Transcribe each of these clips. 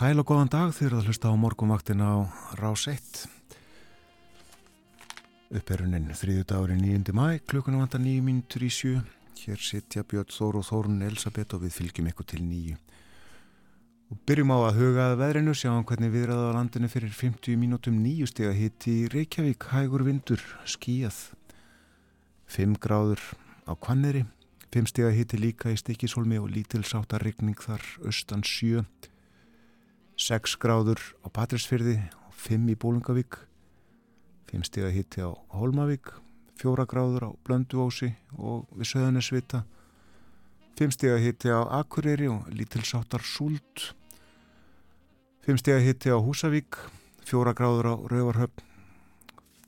Sæl og góðan dag þegar það hlusta á morgunvaktin á Rás 1 Upperunin þriðu dagurinn 9. mæ klukkuna vantar 9 mínutur í sjö. Hér sitja Björn Þór og Þórun Elisabeth og við fylgjum ykkur til nýju og byrjum á að huga að veðrinu sjáum hvernig viðræða á landinu fyrir 50 mínútum nýju steg að hitti Reykjavík hægur vindur, skíjað 5 gráður á Kvanneri 5 steg að hitti líka í Stikisholmi og lítilsáttar regning þar austan 7 6 gráður á Patrísfyrði og 5 í Bólungavík 5 steg að hitti á Holmavík 4 gráður á Blönduósi og við Söðanesvita 5 steg að hitti á Akureyri og lítilsáttar Súld 5 steg að hitti á Húsavík 4 gráður á Rauvarhöfn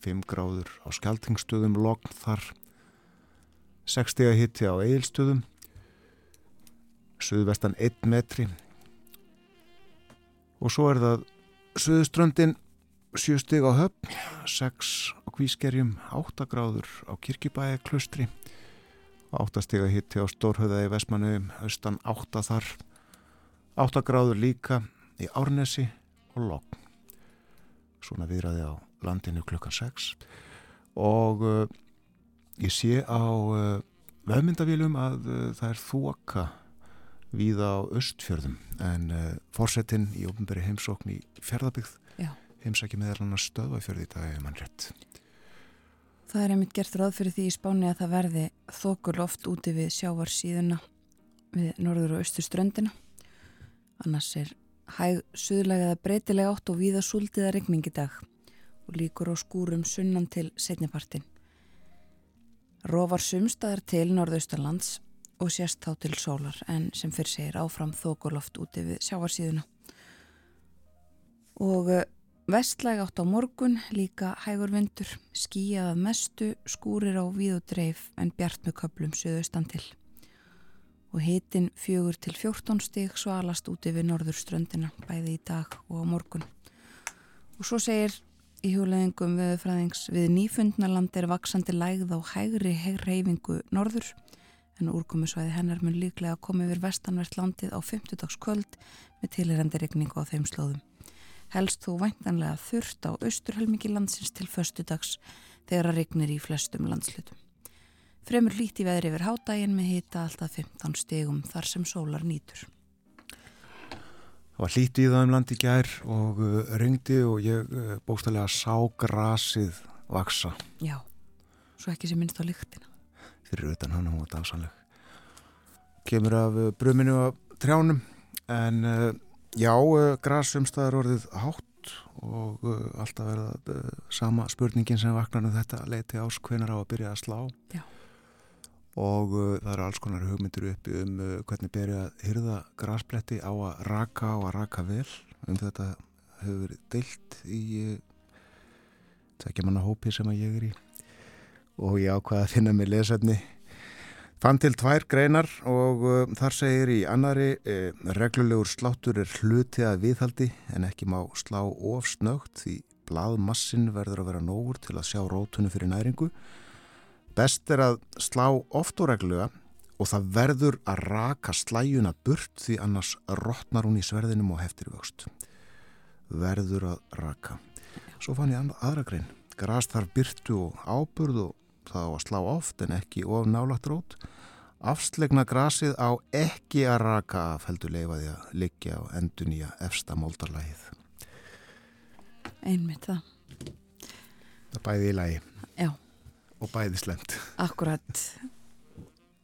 5 gráður á Skeltingstöðum Logn þar. 6 steg að hitti á Eilstöðum Suðvestan 1 metri og svo er það Suðuströndin 7 steg á höfn 6 á Kvískerjum 8 gráður á Kirkibæi klustri 8 steg að hitti á Stórhauða í Vestmanauðum austan 8 þar 8 gráður líka í Árnesi og Logn. Svona viðraði á landinu klukkan 6 og uh, Ég sé á uh, vefmyndavélum að uh, það er þoka víða á östfjörðum en uh, fórsetin í ofnberi heimsókn í fjörðabygð heimsæki meðal hann að stöða fjörði í dag ef mann rétt. Það er einmitt gert ráð fyrir því í spáni að það verði þokur loft úti við sjávarsíðuna við norður og austur ströndina. Annars er hæg suðlega eða breytilega átt og víða súldiða regning í dag og líkur á skúrum sunnan til setnipartin. Róvar sumstaðar til norðaustalands og sérst þá til sólar en sem fyrir segir áfram þokuloft úti við sjáarsíðuna. Og eh, vestlæg átt á morgun líka hægur vindur, skíjað mestu, skúrir á víð og dreif en bjart með köplum söðaustan til. Og hitin fjögur til 14 stig svalast úti við norðurströndina bæði í dag og á morgun. Og svo segir í hjólaðingum viðfræðings við nýfundnaland er vaksandi lægð á hægri reyfingu norður en úrkomusvæði hennar mun líklega að koma yfir vestanvert landið á 50 dags kvöld með tilherandi regningu á þeim slóðum. Helst þú væntanlega þurft á austurhelmingi landsins til förstu dags þegar að regnir í flestum landslutum. Fremur líti veðri yfir hádægin með hita alltaf 15 stegum þar sem sólar nýtur. Það var hlítið í það um landi gær og uh, ringdi og ég uh, bóstalega sá grasið vaksa. Já, svo ekki sem minnst á lyktina. Fyrir utan hann, hún var dásanleg. Kemur af uh, bruminu af trjánum en uh, já, uh, grasumstæðar orðið hátt og alltaf verða sama spurningin sem vaknar um þetta leiti ás hvenar á að byrja að slá. Já og það eru alls konar hugmyndir uppi um hvernig berja að hyrða graspletti á að raka og að raka vel um þetta hefur verið deilt í tekja manna hópi sem að ég er í og ég ákvaði að finna mig lesefni fann til tvær greinar og uh, þar segir í annari uh, reglulegur sláttur er hluti að viðhaldi en ekki má slá of snögt því bladmassin verður að vera nógur til að sjá rótunum fyrir næringu Best er að slá oft og regluga og það verður að raka slæjuna burt því annars rótnar hún í sverðinum og heftir vöxt. Verður að raka. Svo fann ég aðra grein. Gras þarf byrtu og áburð og það á að slá oft en ekki of nálagt rót. Afslegna grasið á ekki að raka af heldur leifaði að liggja og endun í að efsta moldarlægið. Einmitt það. Það bæði í lægi. Já og bæðislemt. Akkurat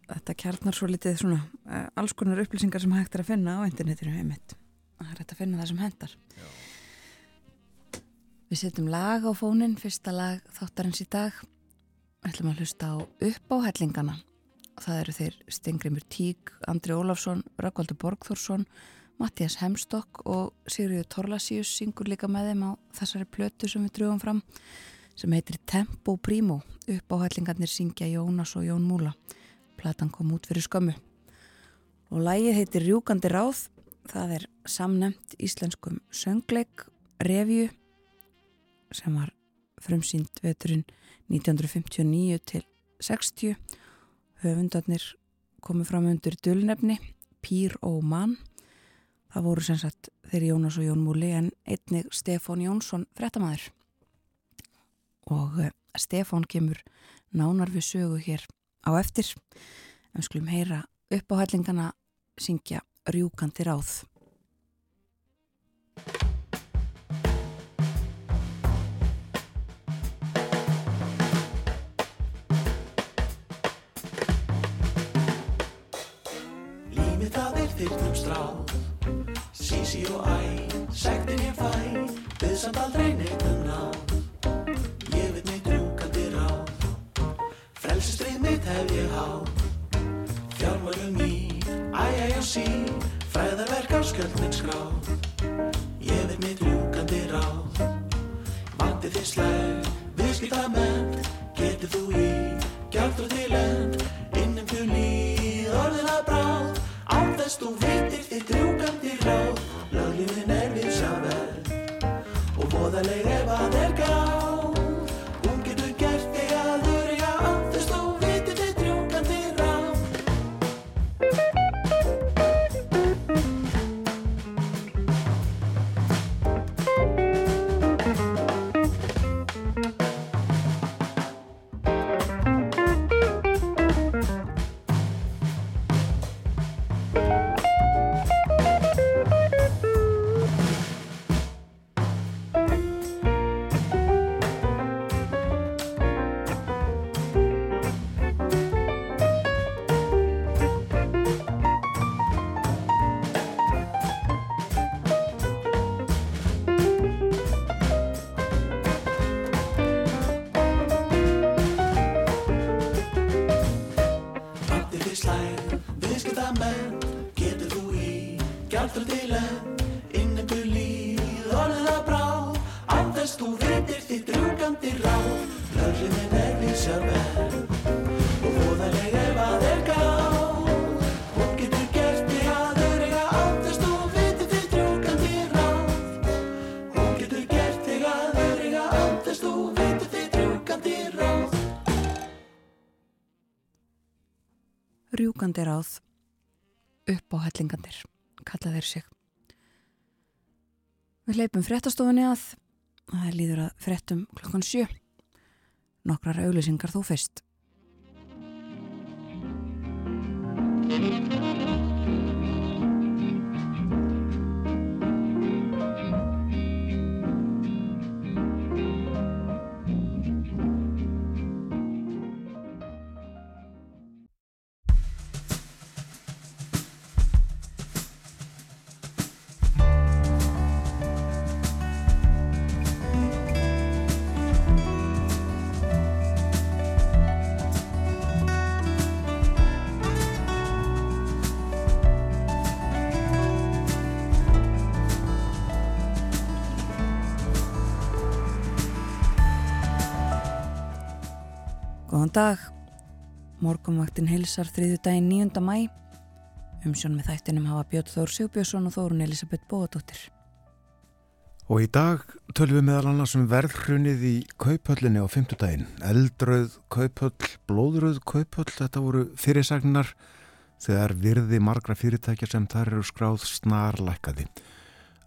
þetta kjarnar svo litið svona uh, alls konar upplýsingar sem hægt er að finna á internetinu heimitt. Það er hægt að finna það sem hendar. Já. Við setjum lag á fónin, fyrsta lag þáttarins í dag. Ætlum að hlusta á uppáhællingana. Það eru þeir Stengrimur Tík, Andri Ólafsson, Rökkvaldur Borgþórsson, Mattias Hemstokk og Sigriður Torlasíus syngur líka með þeim á þessari plötu sem við drögum fram sem heitir Tempo Primo. Upp á hellingarnir syngja Jónas og Jón Múla. Platan kom út fyrir skömmu. Og lægið heitir Rjúkandi ráð. Það er samnemt íslenskum söngleik revju sem var frumsýnd veturinn 1959 til 60 höfundarnir komið fram undir dölnefni Pír og Mann Það voru sem sagt þeirri Jónas og Jón Múli en einnig Stefán Jónsson frettamæður. Og uh, Stefán kemur nánar við sögu hér á eftir. En skulum heyra upp á hællingana syngja rjúkandi ráð. Þyrnum stráð. Sísi og æ, sektin ég fæ Við samt aldrei neitt um náð. Ég veit mig drúkandi ráð Frelsistrið mitt hef ég háð. Fjármálum í, æ, æ og sí Fræðarverk á skjöld minn skráð. Ég veit mig drúkandi ráð Vandi þið slæg, viðskipta menn Getið þú í, gjaldra til end Rjúkandi ráð upp á hellingandir, kalla þeir sig. Við leipum fréttastofunni að, það líður að fréttum klokkan sjö. Nokkrar auðlýsingar þó fyrst. Dag, morgumvaktin heilsar þriðu daginn 9. mæ. Umsjón með þættinum hafa Björn Þór Sigbjörnsson og Þórun Elisabeth Bóðadóttir. Og í dag tölum við meðal annars um verðhrunið í kaupöllinni á fymtudaginn. Eldröð kaupöll, blóðröð kaupöll, þetta voru fyrirsagnar þegar virði margra fyrirtækja sem þar eru skráð snarlækkaði.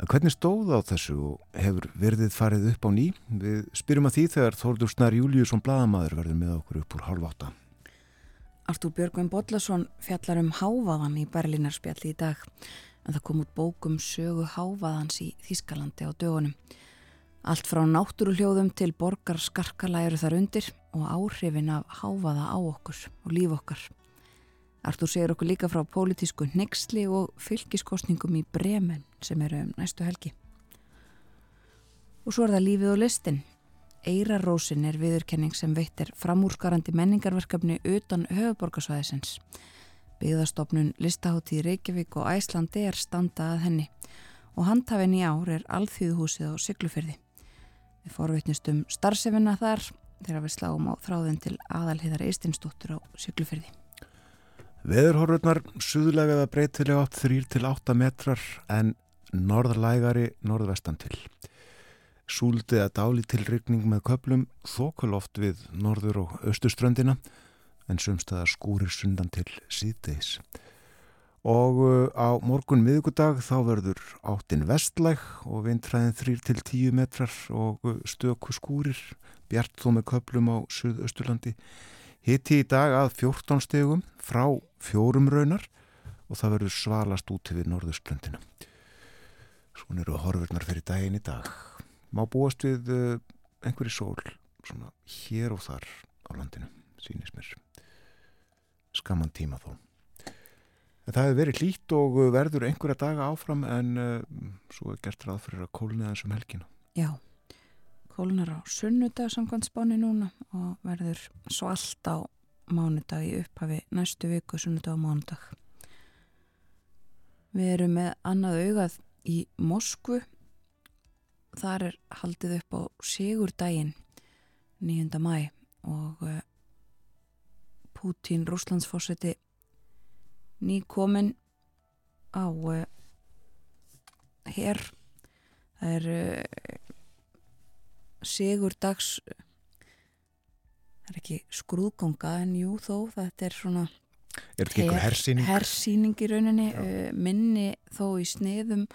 Hvernig stóð á þessu og hefur virðið farið upp á ný? Við spyrjum að því þegar Þórður Snar Júliusson Blaðamaður verður með okkur upp úr halv átta. Artúr Björgvin Bollason fjallar um hávaðan í Berlínarspjalli í dag en það kom út bókum sögu hávaðans í Þískalandi á dögunum. Allt frá náttúruhljóðum til borgar skarkalæru þar undir og áhrifin af hávaða á okkur og líf okkar. Artúr segir okkur líka frá pólitísku nexli og fylgiskostningum í Bremen sem eru um næstu helgi. Og svo er það lífið og listin. Eirarósin er viðurkenning sem veitir framúrskarandi menningarverkefni utan höfuborgarsvæðisins. Byggðastofnun Listaháttíð Reykjavík og Æslandi er standa að henni og handhafinn í ár er alþýðuhúsið á Siglufyrði. Við forvitnustum starfsefina þar þegar við sláum á þráðin til aðalhiðar Eistinsdóttur á Siglufyrði. Veðurhorfurnar suðlega eða breytilega átt 3 til 8 metrar en norðlægari norðvestan til. Súldið að dáli til rigning með köplum þokuloft við norður og austuströndina en sumstaðar skúrir sundan til síðdeis. og uh, á morgun miðugudag þá verður áttinn vestlæg og vindræðin 3-10 metrar og uh, stöku skúrir bjart þó með köplum á Suðausturlandi hitti í dag að 14 stegum frá fjórum raunar og það verður svalast út við norðustlöndina svona eru horfurnar fyrir daginn í dag. Má búast við uh, einhverju sól svona hér og þar á landinu sínist mér. Skaman tíma þó. En það hefur verið hlýtt og verður einhverja daga áfram en uh, svo er gert ráð fyrir að kólna þessum helgina. Já, kólnar á sunnudag samkvæmt spáni núna og verður svo allt á mánudag í upphafi næstu viku sunnudag og mánudag Við erum með annað augað í Moskvu þar er haldið upp á Sigurdaginn 9. mæ og uh, Pútín, rúslandsfórseti nýkomin á uh, hér það er uh, Sigurdags það er ekki skrúðganga en jú þó þetta er svona Er þetta ekki einhver hersýning? Hersýning í rauninni, uh, minni þó í sniðum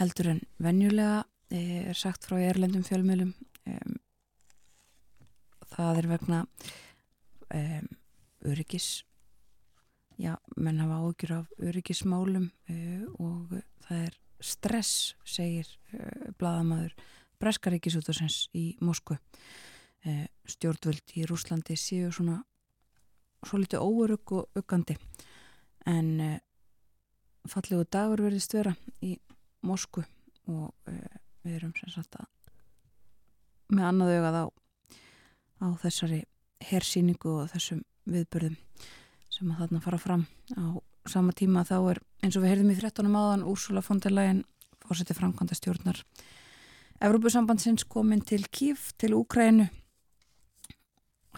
heldur en venjulega uh, er sagt frá erlendum fjölmjölum um, það er vegna um, öryggis já, menn hafa ágjur af öryggismálum uh, og það er stress, segir uh, bladamæður Breskaríkisútarsins í Moskvu uh, stjórnvöld í Rúslandi séu svona svo litið óörug og uggandi en uh, fallegu dagur verðist vera í Moskvu og uh, við erum sem sagt að með annað augað á, á þessari hersýningu og þessum viðbörðum sem að þarna fara fram á sama tíma þá er eins og við heyrðum í 13. áðan Úrsula von der Leyen fórseti framkvæmda stjórnar Evrópusambandsins komin til Kív til Úkrænu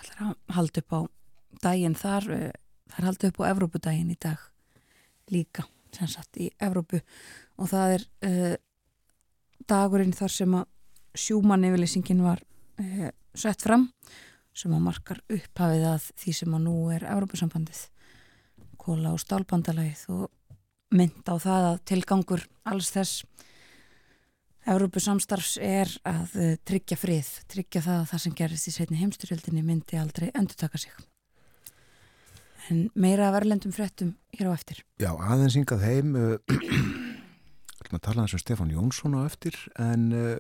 ætlar að halda upp á daginn þar, eh, það er haldið upp á Evrópudaginn í dag líka, sem sagt í Evrópu. Og það er uh, dagurinn þar sem að sjúmann yfirleysingin var uh, sett fram sem að markar upphafið að því sem að nú er Evrópusambandið. Kóla og stálbandalagið og mynd á það að tilgangur alls þess Evrópusamstarfs er að uh, tryggja frið, tryggja það að það sem gerist í setni heimstyrjöldinni myndi aldrei endur taka sig en meira af erlendum fréttum hér á eftir. Já, aðeins yngað heim uh, ætlum að tala eins um Stefán Jónsson á eftir en uh,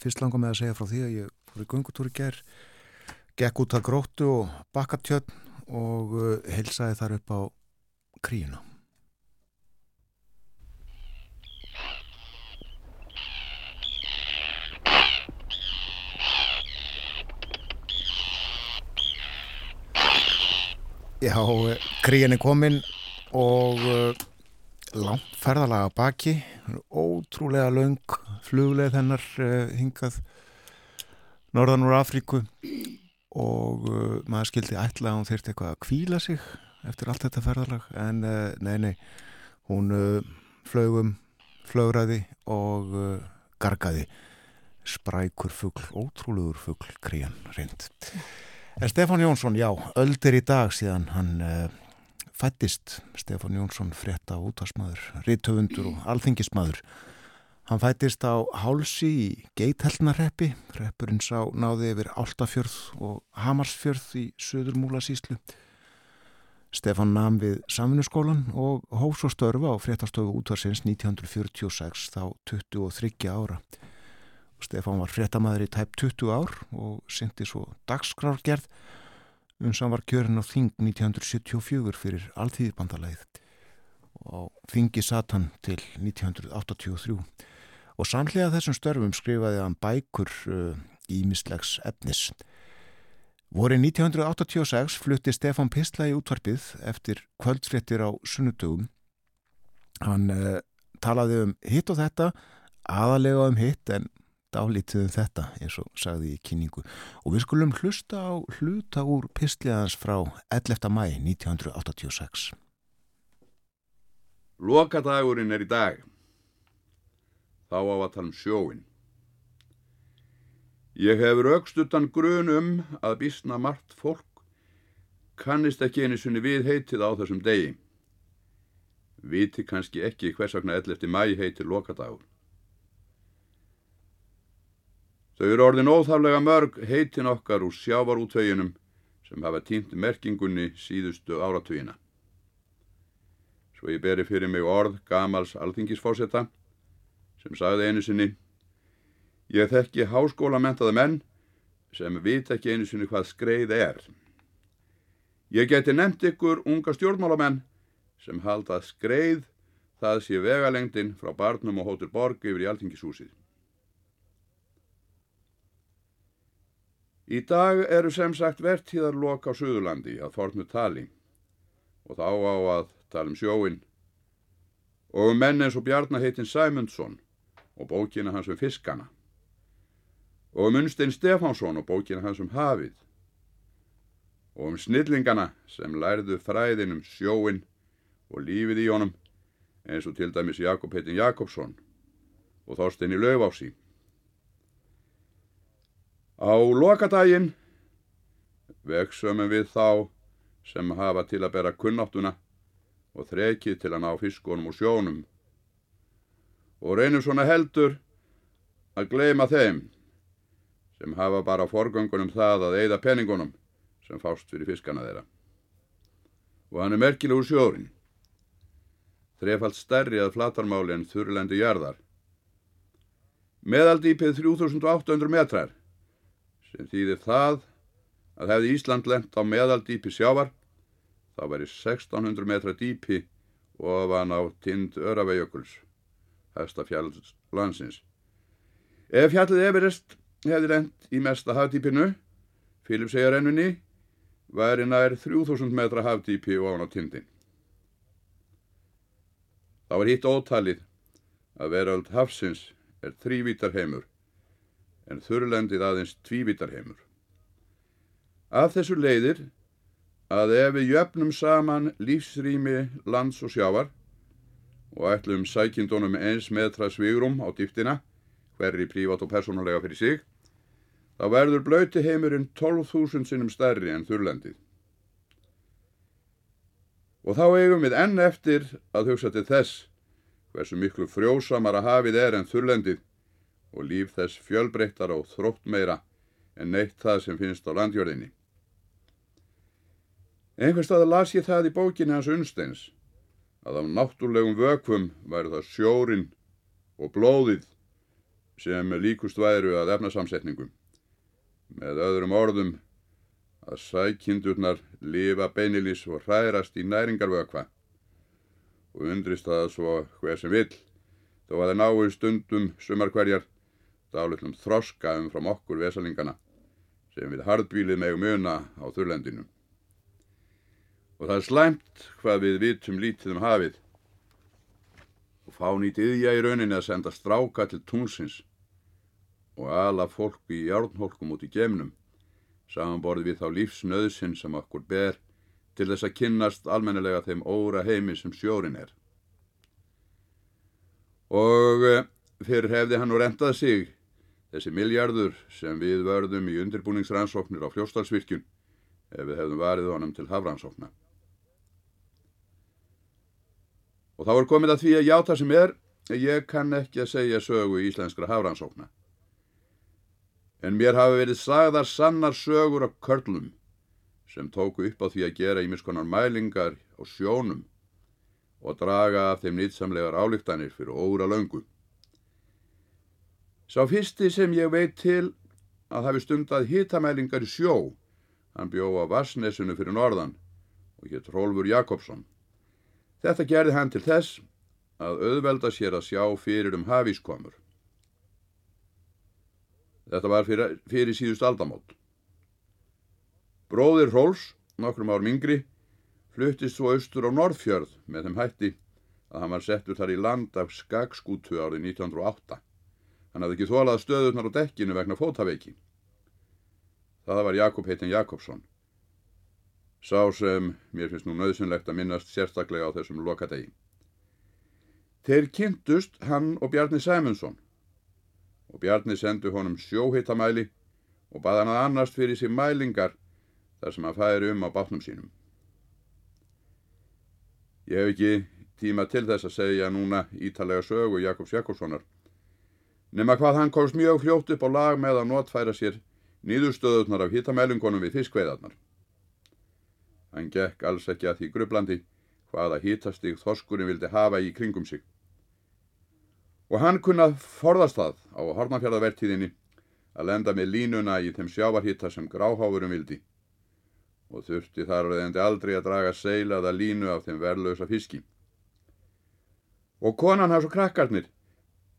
fyrst langar með að segja frá því að ég fór í gungutúri ger gekk út að gróttu og bakkatjörn og uh, heilsaði þar upp á kríuna Já, kríin er komin og uh, langt ferðalaga baki, ótrúlega laung flugleið hennar uh, hingað norðan úr Afríku. Og uh, maður skildi ætla að hún þurfti eitthvað að kvíla sig eftir allt þetta ferðalag. En uh, nei, nei, hún flögum, flögraði og gargaði sprækur fuggl, ótrúlegur fuggl krían reynd. En Stefán Jónsson, já, öldir í dag síðan hann uh, fættist Stefán Jónsson frétta útvarsmaður, rítöfundur og alþingismadur. Hann fættist á hálsi í Geithellnarreppi, reppurinn sá náði yfir Áltafjörð og Hamarsfjörð í Suður Múlasíslu. Stefán nam við Samfunnskólan og hófs og störfa á fréttastöfu útvarsins 1946 þá 23 ára. Stefán var fréttamaður í tæp 20 ár og syndi svo dagskrárgerð uns hann var kjörin á Þing 1974 fyrir alltíðbandalæð og Þingi satt hann til 1983 og samlega þessum störfum skrifaði hann bækur uh, efnis. Vorið 1986 flutti Stefán Pistla í útvarpið eftir kvöldfréttir á sunnudögum. Hann uh, talaði um hitt og þetta, aðalega um hitt en dálítið um þetta eins og sagði í kynningu og við skulum hlusta á hluta úr pistliðans frá 11. mæ 1986 Lokadagurinn er í dag þá á að tala um sjóin Ég hef raukstuttan grun um að bísna margt fólk kannist ekki einu sunni við heitið á þessum degi viti kannski ekki hvers vegna 11. mæ heitir lokadagur. Þau eru orðin óþaflega mörg heitin okkar úr sjávarútvöginum sem hafa týnt merkingunni síðustu áratugina. Svo ég beri fyrir mig orð gamals alþingisfósetta sem sagði einu sinni Ég þekki háskólamentaða menn sem vit ekki einu sinni hvað skreið er. Ég geti nefnt ykkur unga stjórnmálamenn sem halda skreið það sé vegalengdin frá barnum og hótur borg yfir í alþingishúsið. Í dag eru sem sagt vertíðarlok á Suðurlandi að fornu tali og þá á að tala um sjóin og um menn eins og Bjarnaheitin Sæmundsson og bókina hans um fiskana. Og um Unstein Stefánsson og bókina hans um hafið. Og um snillingana sem lærðu fræðin um sjóin og lífið í honum eins og til dæmis Jakob heitin Jakobsson og Þorstein í Laufási. Á lokadaginn veksumum við þá sem hafa til að bera kunnáttuna og þrekið til að ná fiskunum og sjónum og reynum svona heldur að gleima þeim sem hafa bara forgöngunum það að eigða peningunum sem fást fyrir fiskana þeirra. Og hann er merkilegur sjórin þrefald stærri að flatarmáli en þurrlendi jarðar. Meðaldýpið 3800 metrar, sem þýðir það að hefði Ísland lent á meðaldýpi sjávar, þá væri 1600 metra dýpi ofan á tind Öravegjökuls, hægsta fjalls landsins. Ef fjallið Everest hefði lent í mesta hafdýpinu, Filipsegjarennunni, væri nær 3000 metra hafdýpi ofan á tindin. Það var hitt ótalið að veröld hafsins er þrývítarheimur en þurrlendið aðeins tvívítarheimur. Af þessu leiðir að ef við jöfnum saman lífsrými lands og sjávar og ætlum sækindunum eins metra svigrum á dýftina, hverri prívat og persónulega fyrir sig, þá verður blöyti heimurinn 12.000 sinnum stærri en þurrlendið. Og þá eigum við enn eftir að hugsa til þess hversu miklu frjósamara hafið er en þurrlendið og líf þess fjölbreyttar og þrótt meira en neitt það sem finnst á landjörðinni. Einhver stað las ég það í bókinni hans Unsteins að á náttúrlegum vökvum væri það sjórin og blóðið sem líkust væru að efnasamsetningum. Með öðrum orðum að sækindurnar lifa beinilís og hrærast í næringarvökva og undrist það svo hver sem vill þó að það náu stundum sumarkverjar dálitlum þroska um frá okkur vesalingana sem við hardbílið megum muna á þurrlendinu. Og það er slæmt hvað við vitum lítið um hafið og fá nýtt yðja í rauninni að senda stráka til túnsins og ala fólk í járnhólkum út í gemnum samanborði við þá lífsnöðsinn sem okkur ber til þess að kynnast almennilega þeim óra heimi sem sjórin er. Og eh, fyrir hefði hann nú rentað sig þessi miljardur sem við vörðum í undirbúningsrannsóknir á fljóstalsvirkjun ef við hefðum varið honum til hafrannsókna. Og þá er komið að því að játa sem er, ég kann ekki að segja sögu í íslenskra hafrannsókna en mér hafi verið sagðar sannar sögur af körlum sem tóku upp á því að gera ímiskonar mælingar á sjónum og draga af þeim nýtsamlegar álíktanir fyrir óra löngu. Sá fyrsti sem ég veit til að hafi stundað hitamælingar í sjó, hann bjó á Vassnesunu fyrir norðan og hétt Rólfur Jakobsson. Þetta gerði hann til þess að auðvelda sér að sjá fyrir um hafískomur. Þetta var fyrir, fyrir síðust aldamót. Bróðir Róls, nokkrum árum yngri, fluttist svo austur á Norðfjörð með þeim hætti að hann var settur þar í land af skagskútu árið 1908. Hann hafði ekki þólað stöðurnar á dekkinu vegna fótaveiki. Það var Jakob heitin Jakobsson. Sá sem mér finnst nú nöðsynlegt að minnast sérstaklega á þessum lokadegi. Þeir kynntust hann og Bjarni Sæmundsson og Bjarni sendi honum sjóhittamæli og baða hann að annast fyrir sér mælingar þar sem hann færi um á bátnum sínum. Ég hef ekki tíma til þess að segja núna ítalega sögu Jakobs Jakobssonar. Nefna hvað hann komst mjög fljótt upp á lag með að notfæra sér nýðustöðunar af hittamælingunum við fiskveiðarnar. Hann gekk alls ekki að því grublandi hvaða hittastig þorskurinn vildi hafa í kringum sig. Og hann kunnað forðast það á hornafjörðavertíðinni að lenda með línuna í þeim sjávarhitta sem gráháfurum vildi og þurfti þar veðandi aldrei að draga seilaða línu af þeim verðlösa fiski. Og konan hans og krakkarnir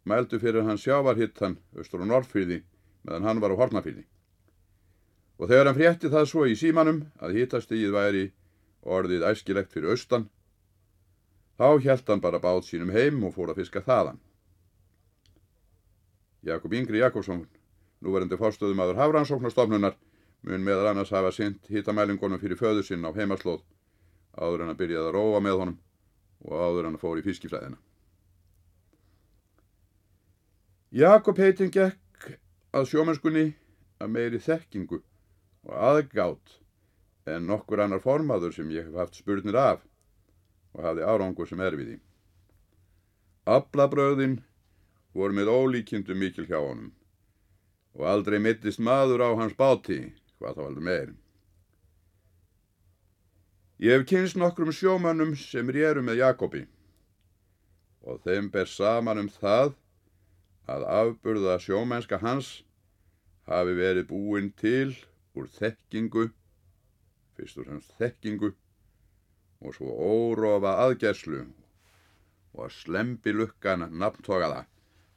mældu fyrir hans sjávarhittan austur og norðfyrði meðan hann var á hornafyrði. Og þegar hann frétti það svo í símanum að hittastíð væri orðið æskilegt fyrir austan, þá hjælt hann bara bátt sínum heim og fór að fiska þaðan. Jakob Ingri Jakobsson, núverandi fórstöðum aður Hafrannsóknarstofnunar, mun meðal annars hafa sint hittamælingunum fyrir föðu sinn á heimaslóð áður en að byrjaði að róa með honum og áður en að fór í fiskifræðina. Jakob heitin gekk að sjómennskunni að meiri þekkingu og aðgátt en nokkur annar formaður sem ég hef haft spurnir af og hafði árangur sem er við því. Ablabröðin voru með ólíkjöndu mikil hjá honum og aldrei mittist maður á hans báti hvað þá alveg meir. Ég hef kynst nokkrum sjómannum sem réru með Jakobi og þeim ber saman um það að afburða sjómennska hans hafi verið búin til úr þekkingu, fyrst og semst þekkingu og svo órofa aðgæslu og að slempi lukkan nafntogaða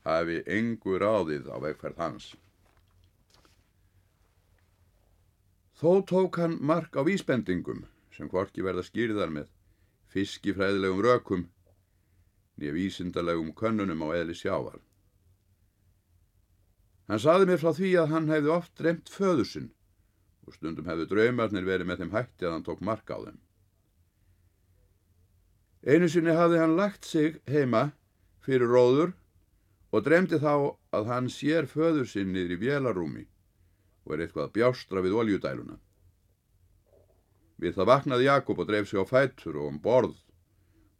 hafi engu ráðið á vegferð hans. Þó tók hann mark á vísbendingum sem hvorki verða skýrðar með fiskifræðilegum rökum nýja vísindalegum könnunum á eðli sjávar. Hann saði mér frá því að hann hefði oft dremt föðusinn og stundum hefði draumarnir verið með þeim hætti að hann tók mark á þeim. Einu sinni hafði hann lagt sig heima fyrir róður og dremdi þá að hann sér föðusinn niður í vélarúmi og er eitthvað að bjástra við oljudæluna. Við það vaknaði Jakob og dreif sig á fættur og um borð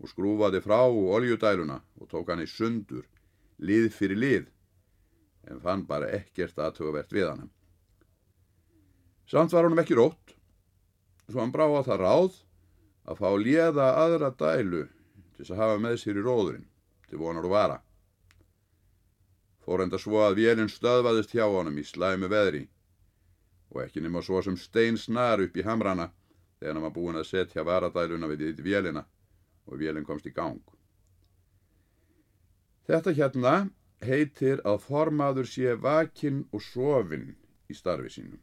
og skrúfaði frá oljudæluna og tók hann í sundur, lið fyrir lið, en fann bara ekkert aðtögavert við hann. Samt var hann ekki rótt, svo hann brá á það ráð að fá liða aðra dælu til að hafa með sér í róðurinn, til vonar og vara. Fór enda svo að vélinn stöðvaðist hjá honum í slæmu veðri og ekki nema svo sem stein snar upp í hamrana þegar hann var búin að setja varadæluna við í vélina og vélinn komst í gang. Þetta hérna heitir að formaður sé vakinn og sofinn í starfi sínum.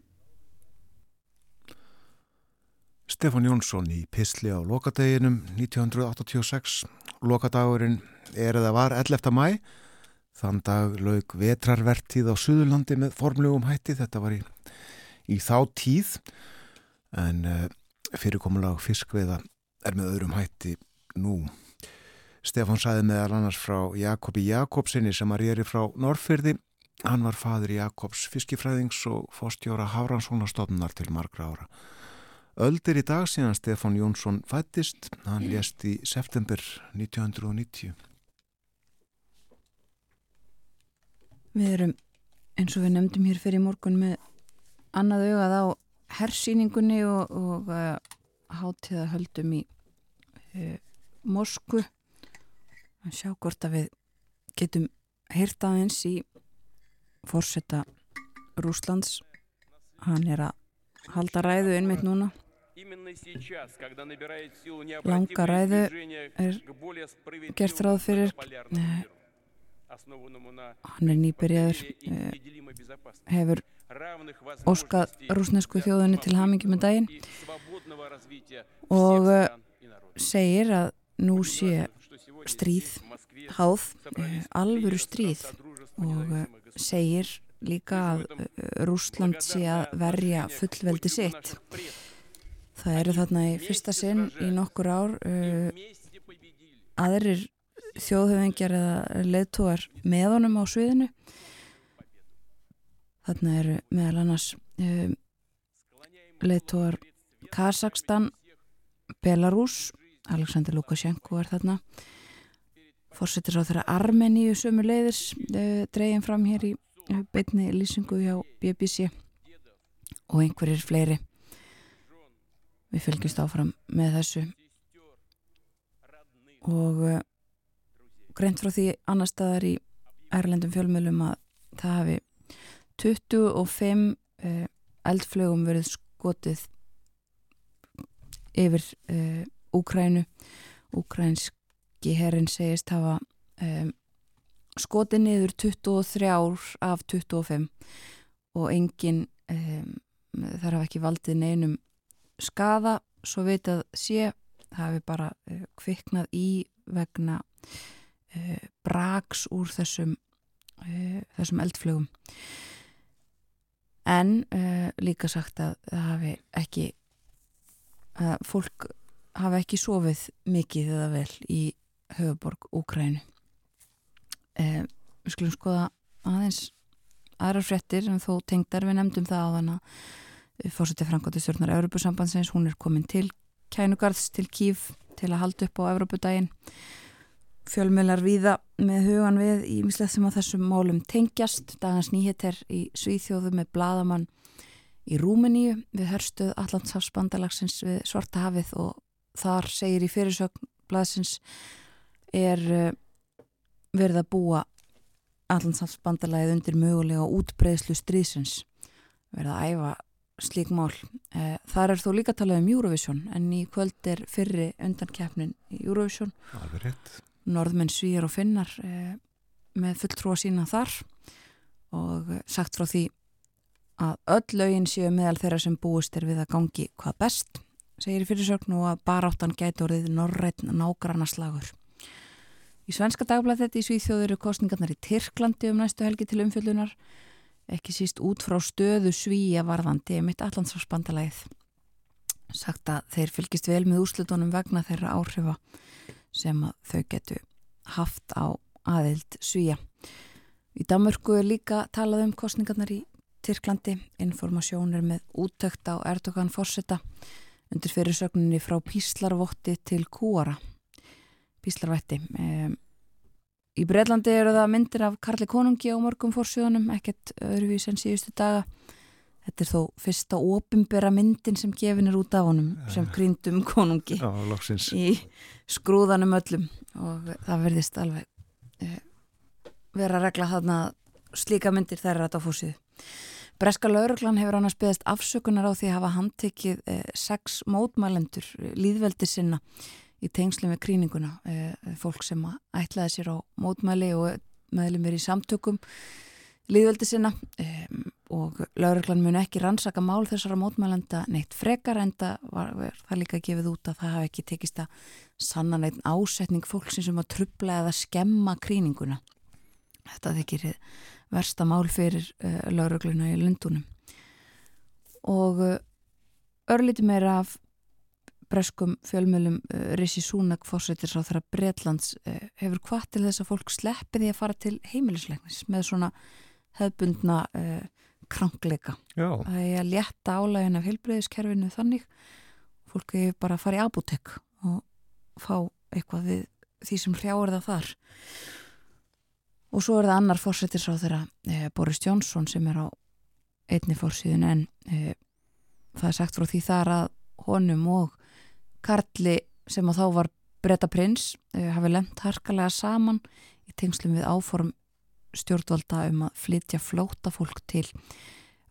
Stefán Jónsson í Pistli á lokadeginum 1986. Lokadagurinn er eða var 11. mæ. Þann dag laug vetrarvertíð á Suðurlandi með formlegum hætti. Þetta var í í þá tíð en uh, fyrirkomulag fiskveiða er með öðrum hætti nú. Stefán sæði meðal annars frá Jakobi Jakobsinni sem að rýri frá Norrfyrði. Hann var fadur Jakobs fiskifræðings og fórstjóra Háranssónastofnunar til margra ára. Öldir í dag síðan Stefán Jónsson fættist. Hann lést í september 1990. Við erum eins og við nefndum hér fyrir morgun með annað augað á hersýningunni og, og uh, hátíða höldum í uh, Mosku að sjá hvort að við getum hýrt aðeins í fórsetta Rúslands hann er að halda ræðu innmitt núna. Langa ræðu er gert ráð fyrir uh, hann er nýbyrjaður hefur óskað rúsnesku þjóðunni til hamingi með daginn. og eh, segir að nú sé stríð háð, eh, alvöru stríð og eh, segir líka að Rúsland sé að verja fullveldi sitt. Það eru þarna í fyrsta sinn í nokkur ár aðrir þjóðhefingjar eða leðtúar með honum á sviðinu. Þarna eru meðal annars leittóar Kazakstan, Belarus, Aleksandr Lukashenko er þarna. Fórsetir á þeirra Armeníu sömu leiðis uh, dregin fram hér í uh, beitni lýsingu hjá BBC og einhverjir fleiri. Við fylgjumst áfram með þessu. Og uh, greint frá því annar staðar í Erlendum fjölmjölum að það hafi 25 uh, eldflögum verið skotið yfir Úkrænu Úkrænski herrin segist hafa um, skotið niður 23 ár af 25 og engin um, þar hafa ekki valdið neinum skada svo vitað sé hefur bara uh, kviknað í vegna uh, braks úr þessum uh, þessum eldflögum en líka sagt að það hafi ekki að fólk hafi ekki sofið mikið eða vel í höfuborg Úkrænu við skulum skoða aðeins aðrar frettir en þó tengdar. Við nefndum það á þann að fórsetið Frankóti stjórnar Európusambandsins, hún er komin til kænugarðs til Kív til að halda upp á Evrópudaginn. Fjölmjölar viða með hugan við í mislegt sem að þessum málum tengjast. Dagans nýheter í Svíþjóðu með bladamann í Rúmeníu við hörstuð Allandshafsbandalagsins við Svarta hafið og þar segir í fyrirsögn blaðsins er uh, verið að búa Allandshafsbandalagið undir mögulega útbreyðslu stríðsins verið að æfa slík mál. Eh, þar er þó líka talað um Eurovision en í kvöld er fyrri undankeppnin í Eurovision. Norðmenn svíjar og finnar eh, með fulltrúa sína þar og sagt frá því að öll lögin séu meðal þeirra sem búist er við að gangi hvað best, segir í fyrirsögn og að baráttan gæti orðið norrætn nágranna slagur. Í svenska dagblæð þetta í Svíþjóður eru kostningarnar í Tyrklandi um næstu helgi til umfjöldunar ekki síst út frá stöðu svíja varðandi mitt allansvarsbandalæð sagt að þeir fylgist vel með úrslutunum vegna þeirra áhrifa sem þau getu haft á aðild svíja. Í Damörku er líka talað um kostningarnar í Tyrklandi, informasjónir með útökt á Erdogan Forsetta undir fyrirsögninni frá Píslarvotti til Kúara Píslarvætti um, Í Breitlandi eru það myndir af Karli Konungi á morgum fórsjónum, ekkert öðruvís en síðustu daga. Þetta er þó fyrsta opimbera myndin sem gefin er út af honum, sem gríndum konungi Já, í skrúðanum öllum og það verðist alveg eh, vera að regla þarna slíka myndir þær er þetta á fórsíðu. Breska lauruglan hefur annars beðast afsökunar á því að hafa handtekið eh, sex mótmælendur líðveldi sinna í tengslum við kríninguna eh, fólk sem ætlaði sér á mótmæli og meðlum er í samtökum líðveldi sinna eh, og lauruglan mun ekki rannsaka mál þessara mótmælenda neitt frekar en það var það líka gefið út að það hafi ekki tekist að sanna neitt ásetning fólk sem að trubla eða skemma kríninguna þetta þykir versta mál fyrir uh, laurugluna í Lundunum og uh, örlíti meira af breskum fjölmjölum uh, Rishi Sunak fórsættir sá þar að Breitlands hefur hvað til þess að fólk sleppi því að fara til heimilisleiknis með svona hefbundna krankleika. Já. Það er að létta álægin af heilbreyðiskerfinu þannig fólk hefur bara að fara í abutek og fá eitthvað við því sem hrjáur það þar. Og svo er það annar fórsættir sá þeirra Boris Johnson sem er á einni fórsíðin en það er sagt frá því þar að honum og Karli sem að þá var breyta prins uh, hafi lemt harkalega saman í tengslum við áform stjórnvalda um að flytja flóta fólk til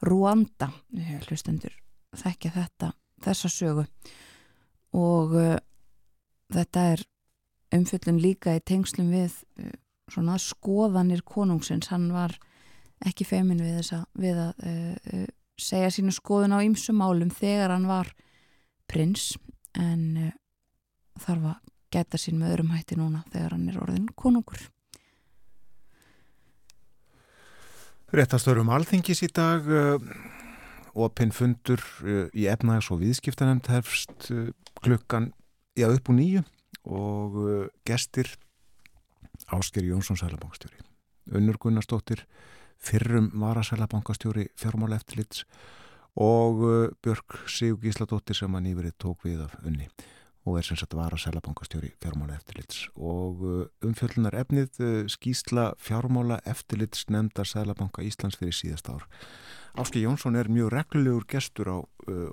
Ruanda uh, hlustendur þekkja þetta þessa sögu. Og uh, þetta er umfjöldun líka í tengslum við svona skoðanir konungsins hann var ekki feimin við, þessa, við að segja sínu skoðun á ýmsum málum þegar hann var prins en uh, þarf að geta sín með öðrum hætti núna þegar hann er orðin konungur. Réttastörum alþingis í dag uh, opinn fundur uh, í efnaðs og viðskiptanemnd hefst klukkan já upp úr nýju og gestir Ásker Jónsson Sælabankstjóri Unnur Gunnarsdóttir fyrrum varasælabankastjóri fjármála eftirlits og uh, Björg Sigur Gísladóttir sem að nýverið tók við af unni og er sem sagt var að selabankastjóri fjármála eftirlits og uh, umfjöllunar efnið uh, skýsla fjármála eftirlits nefndar Selabanka Íslands fyrir síðast ár. Áski Jónsson er mjög reglulegur gestur á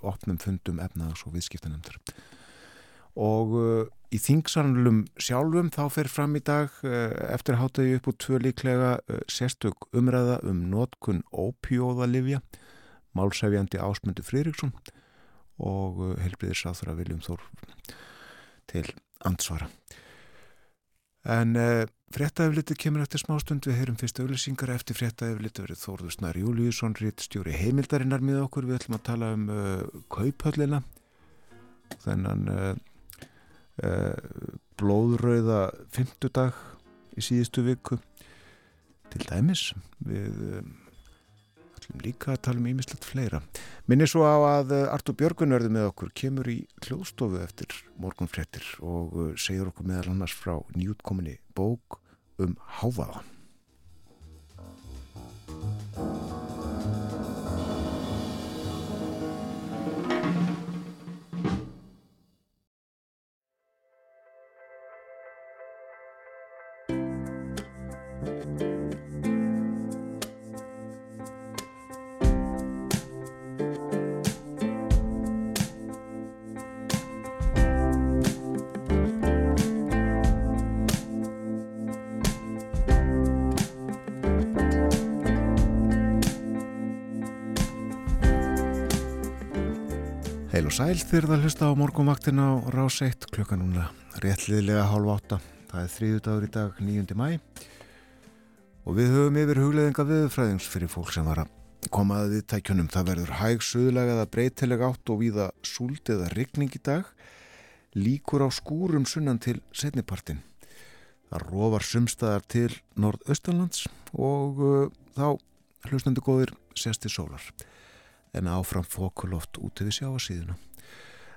opnum fundum efnaðs og viðskiptanemndar og uh, í þingsanlum sjálfum þá fer fram í dag uh, eftir hátægi upp úr tvö líklega uh, sérstök umræða um notkun ópjóðalifja málsæfjandi ásmundu Frýriksson og helbriðisáþra Viljum Þór til ansvara en fréttaeflitið kemur eftir smástund. Við heyrum fyrst auðlýsingar eftir fréttaeflitið verið Þórður Snar Júliusson stjóri heimildarinnar með okkur. Við ætlum að tala um kauphöllina. Þennan uh, blóðröða fymtudag í síðustu viku. Til dæmis við um, ætlum líka að tala um ímislegt fleira. Minni svo á að uh, Artur Björgunörði með okkur kemur í hljóðstofu eftir morgunfrettir og uh, segir okkur meðal annars frá nýjútkominni bók um háfaðan sæl þegar það hlusta á morgumvaktin á rás 1 klukka núna réttliðlega hálf átta. Það er þrýðu dagur í dag 9. mæ og við höfum yfir hugleðinga viðfræðings fyrir fólk sem var að koma að við tækjunum það verður hæg suðlega eða breytilega átt og viða súld eða rigning í dag. Líkur á skúrum sunnan til setnipartin það róvar sumstaðar til nordaustanlands og uh, þá hlustandi góðir sesti sólar en áfram fókuloft út við sjáasíðuna.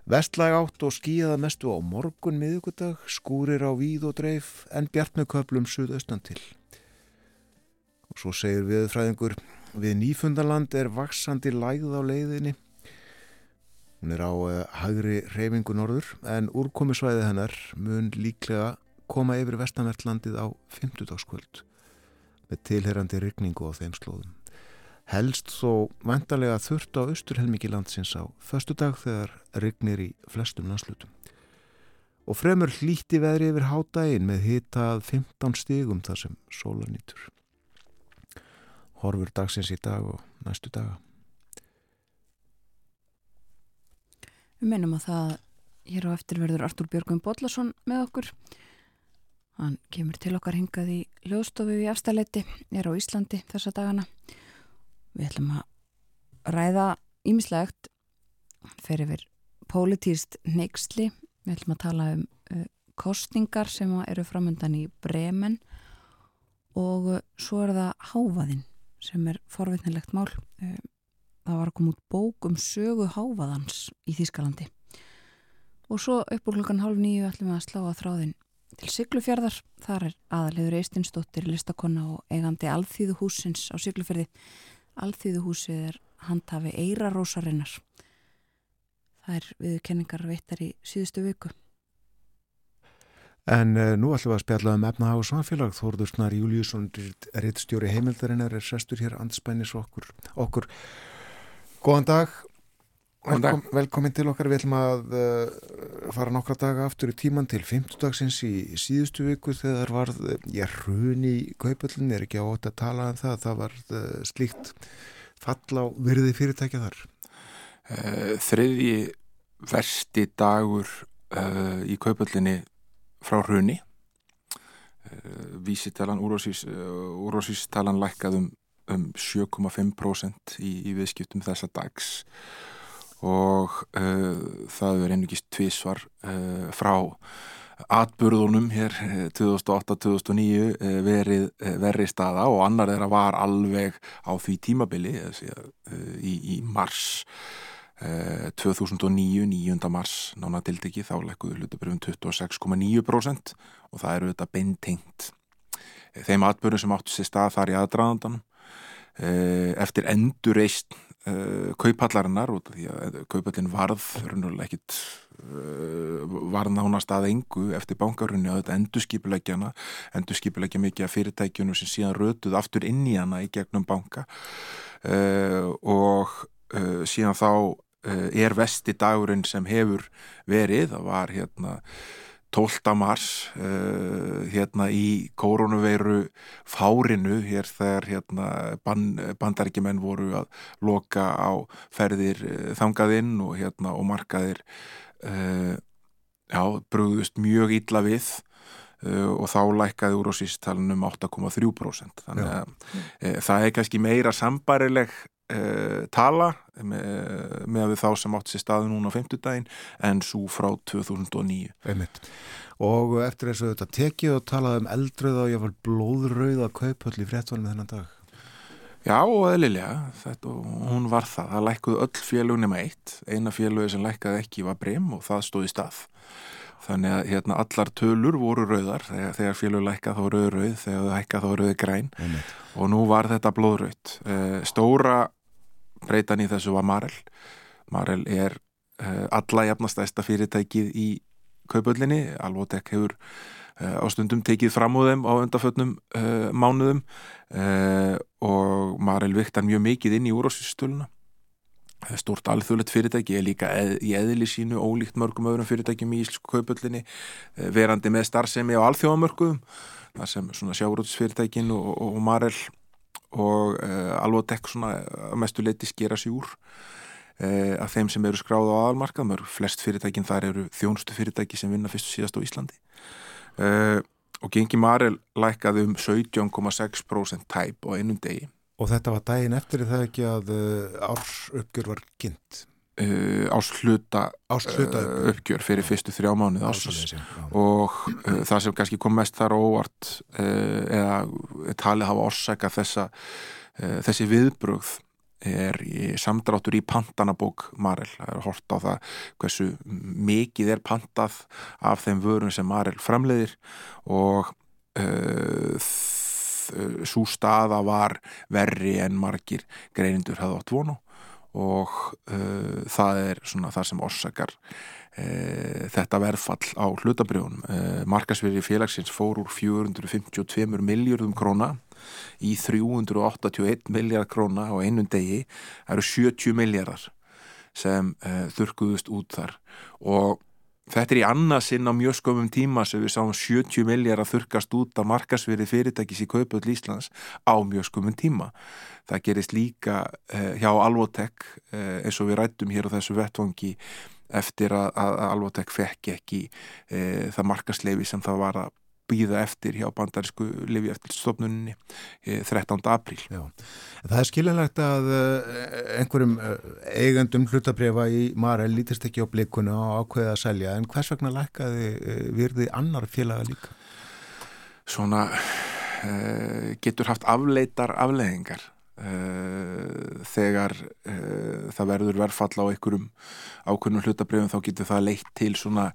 Vestlæg átt og skíða mestu á morgun miðugudag, skúrir á víð og dreif en bjart með köplum suðaustan til. Og svo segir viðfræðingur, við nýfundarland er vaksandi lægð á leiðinni. Hún er á uh, hægri reyfingu norður en úrkomisvæði hennar mun líklega koma yfir vestanvertlandið á 50 dagskvöld með tilherrandi rykningu á þeim slóðum helst þó vantarlega þurft á austurhelmiki landsins á förstu dag þegar rignir í flestum landslutum. Og fremur hlíti veðri yfir hádægin með hitað 15 stígum þar sem sólar nýtur. Horfur dagsins í dag og næstu daga. Við mennum að það hér á eftirverður Artúr Björgum Bodlason með okkur. Hann kemur til okkar hingað í lögstofu í afstæleiti, er á Íslandi þessa dagana. Við ætlum að ræða ímislegt fyrir við pólitíst neyksli. Við ætlum að tala um uh, kostningar sem eru framöndan í Bremen og uh, svo er það Hávaðinn sem er forvitnilegt mál. Uh, það var að koma út bók um sögu Hávaðans í Þýskalandi. Og svo upp úr klukkan hálf nýju ætlum við að slá að þráðin til Siglufjörðar. Þar er aðaliður Eistinsdóttir, listakonna og eigandi alþýðu húsins á Siglufjörði Alþýðuhúsið er handhafi Eirarósarinnar. Það er viðkenningar veittar í síðustu viku. En uh, nú ætlum við að spjalla um efnahag og samfélag. Þórður Snar Júliusson, reittstjóri heimildarinnar, er sestur hér anspænis okkur. okkur. Góðan dag. Velkom, velkomin til okkar. Við ætlum að uh, fara nokkra daga aftur í tíman til 50 dagsins í, síðustu viku þegar var, ég hrun í kaupöllin, er ekki átt að tala um það, það var uh, slíkt fall á virði fyrirtækja þar. Uh, þriðji versti dagur í kaupöllinni frá hruni. Vísitalan, úrvásístalan lækkaðum um 7,5% í, í viðskiptum þessa dags og uh, það er einugist tvísvar uh, frá atburðunum hér 2008-2009 uh, verið verri staða og annar þeirra var alveg á því tímabili í, í mars 2009, 9. mars nána tildegi þá lekkuðu hlutabröfum 26,9% og það eru þetta beintengt þeim atbyrjum sem áttu sér stað þar í aðdraðandan eftir endurreist uh, kaupallarinnar út af því að kaupallin varð ekkit uh, varð nánast að engu eftir bankarunni að þetta endurskipuleggjana endurskipuleggja mikið af fyrirtækjunum sem síðan rötuð aftur inn í hana í gegnum banka. Uh, og síðan þá er vesti dagurinn sem hefur verið, það var hérna 12. mars uh, hérna í koronaveiru fárinu hér þegar hérna ban, bandaríkjumenn voru að loka á ferðir uh, þangaðinn og hérna og markaðir uh, já, brúðust mjög illa við og þá lækkaði úr á sístalunum 8,3% þannig að það er kannski meira sambarileg Uh, tala með, með þá sem átt sér staði núna á 50 daginn en svo frá 2009 Einmitt. og eftir þess að þetta tekið og talaði um eldröða og ég var blóðröða kaupöll í fréttunum þennan dag. Já eðlilega þetta, hún var það, það lækkuði öll félug nema eitt, eina félugi sem lækkaði ekki var brem og það stóði stað. Þannig að hérna, allar tölur voru rauðar. Þegar, þegar félug lækkað þá rauð rauð, þegar það hækkað þá rauð græn. Einmitt. og nú var þetta blóðrauð uh, stóra breytan í þessu var Marel. Marel er uh, alla jafnastæsta fyrirtækið í kaupöllinni, Alvotek hefur uh, á stundum tekið fram úr þeim á undarfötnum uh, mánuðum og Marel viktar mjög mikið inn í úrásistöluna stort alþjóðlegt fyrirtæki er líka eð, í eðli sínu ólíkt mörgum öðrum fyrirtækjum í Íslensku kaupöllinni verandi með starfsemi á alþjóðamörkuðum þar sem svona sjárótsfyrirtækin og, og, og Marel og uh, Alvotek svona að mestu leiti skera sér úr. Uh, af þeim sem eru skráð á aðalmarkað mörg flest fyrirtækin þar eru þjónustu fyrirtæki sem vinna fyrst og síðast á Íslandi. Uh, og gengi Marel lækkaði um 17,6% tæp á einum degi. Og þetta var daginn eftir það ekki að ársuppgjör var kynnt uh, ás hluta, Árs hluta uh, uppgjör. fyrir fyrstu þrjá mánuð ásins og uh, það sem kannski kom mest þar óvart eða talið hafa orsaka þessa, þessi viðbrögð er í, samdráttur í pantanabók Marel, það er hort á það hversu mikið er pantað af þeim vörum sem Marel framleiðir og svo staða var verri en margir greinundur hafði átt vonu og uh, það er svona það sem orsakar uh, þetta verðfall á hlutabrjónum. Uh, markasverði félagsins fór úr 452 miljardum króna í 381 miljard króna á einum degi. Það eru 70 miljardar sem þurkuðust út þar og Þetta er í annarsinn á mjög skömmum tíma sem við sáum 70 miljard að þurkast út af markasverði fyrirtækis í Kaupöld Íslands á mjög skömmum tíma. Það gerist líka eh, hjá Alvotek eh, eins og við rættum hér á þessu vettvangi eftir að, Alvotek fekk ekki eh, það markasleifi sem það var að býða eftir hjá bandarísku lifi eftir stofnunni 13. apríl. Já. Það er skiljanlegt að einhverjum eigendum hlutabrifa í Marel lítist ekki á blikuna og ákveða að selja en hvers vegna lækkaði virði annar félaga líka? Svona getur haft afleitar afleiðingar uh, þegar uh, það verður verðfall á einhverjum ákveðnum hlutabrifum þá getur það leitt til svona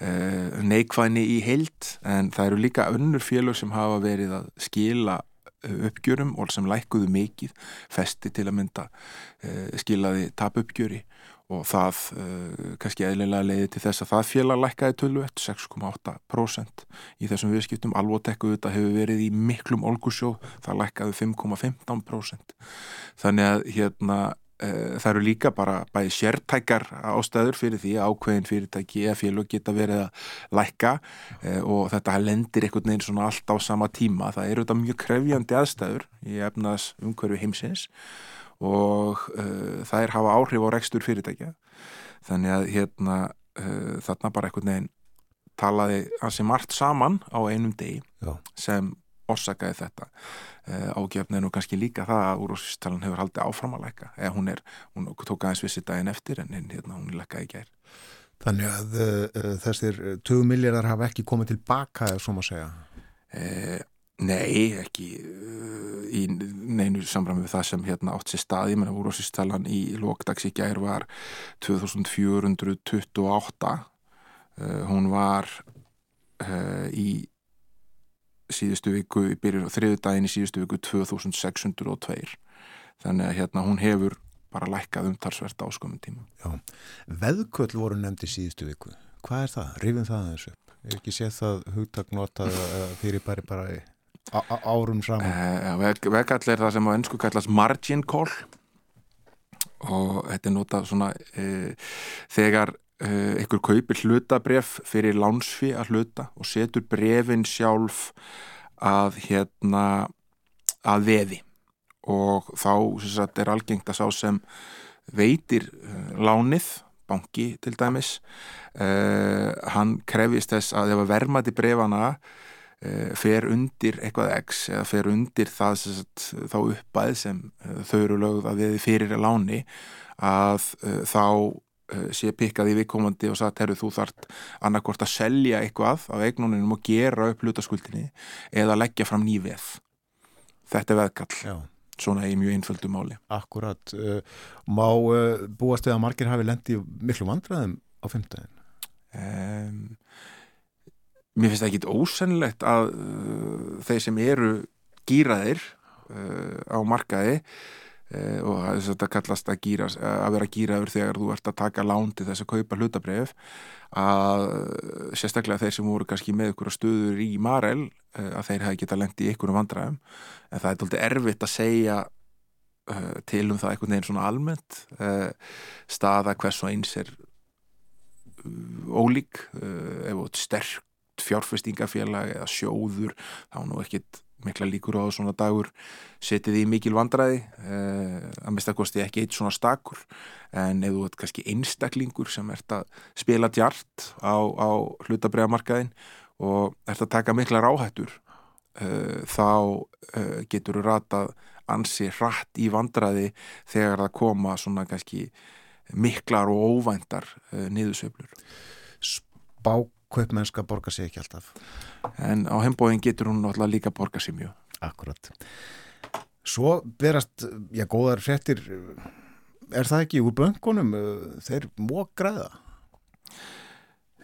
neikvæðni í heild. En það eru líka önnur félög sem hafa verið að skila uppgjörum og sem lækuðu mikið festi til að mynda skilaði tapuppgjöri og það uh, kannski eðlilega leiði til þess að það félag lækkaði tölvett 6,8% í þessum viðskiptum. Alvotekku þetta hefur verið í miklum olgusjó, það lækkaði 5,15% þannig að hérna uh, það eru líka bara bæði sértækar ástæður fyrir því að ákveðin fyrirtæki eða félag geta verið að lækka uh, og þetta lendir einhvern veginn svona allt á sama tíma, það eru þetta mjög krefjandi aðstæður í efnaðs umhverfi heimsins og uh, þær hafa áhrif á rekstur fyrirtækja. Þannig að hérna uh, þarna bara einhvern veginn talaði hansi margt saman á einum degi Já. sem orsakaði þetta. Uh, ágefni er nú kannski líka það að úrváðsvístalan hefur haldið áframalæka eða hún er, hún tók aðeins vissi daginn eftir en hérna hún er lekkaði gær. Þannig að þessir 20 miljardar hafa ekki komið tilbaka ef svo má segja. Uh, Nei, ekki uh, í neinu samræmi við það sem hérna átt sér staði, menn að úrváðsvístalan í lókdags í gær var 2428 uh, hún var uh, í síðustu viku, byrjun þriðu daginn í síðustu viku 2602 þannig að hérna hún hefur bara lækkað umtalsvert á skomum tíma. Já, veðköll voru nefndi síðustu viku. Hvað er það? Rifin það þessu? Ég hef ekki séð það hugtaknotað fyrir bæri bara í árum saman. Eh, veg, vegall er það sem á ennsku kallast margin call og þetta er notað svona eh, þegar eh, ykkur kaupir hlutabref fyrir lánsfi að hluta og setur brefin sjálf að hérna að veði og þá sagt, er algengt að sá sem veitir uh, lánið banki til dæmis uh, hann krefist þess að ef að vermaði brefana uh, fer undir eitthvað x eða fer undir það sagt, þá uppæð sem þau eru lögð að við fyrir láni að þá sé pikkað í viðkomandi og sagt, herru, þú þart annarkort að selja eitthvað af eignuninum og gera upp hlutaskuldinni eða leggja fram nýveð. Þetta er veðkall. Já svona í mjög einföldu máli. Akkurat. Uh, má uh, búast eða margir hafi lendið miklu vandræðum á fymtaðin? Um, mér finnst það ekki ósennilegt að uh, þeir sem eru gýraðir á markaði og þetta kallast að, gýra, að vera gýraður þegar þú ert að taka lán til þess að kaupa hlutabref að sérstaklega þeir sem voru kannski með ykkur stöður í Marel að þeir hafi geta lengt í ykkur vandræðum. En það er doldið erfitt að segja uh, til um það einhvern veginn svona almennt uh, staða hvers og eins er uh, ólík uh, ef sterkt fjárfestingafélag eða sjóður þá nú ekkit mikla líkur á svona dagur setið í mikil vandræði uh, að mista kosti ekki eitt svona stakur en ert kannski einstaklingur sem ert að spila djart á, á hlutabræðamarkaðin og ert að taka mikla ráhættur uh, þá uh, getur þú ratað ansi hratt í vandraði þegar það koma svona kannski miklar og óvæntar uh, niðursöflur. Spákvöpmennska borgar sér ekki alltaf. En á heimbóðin getur hún náttúrulega líka borgar sér mjög. Akkurat. Svo berast, já, góðar frettir, er það ekki úr böngunum? Þeir mók græða?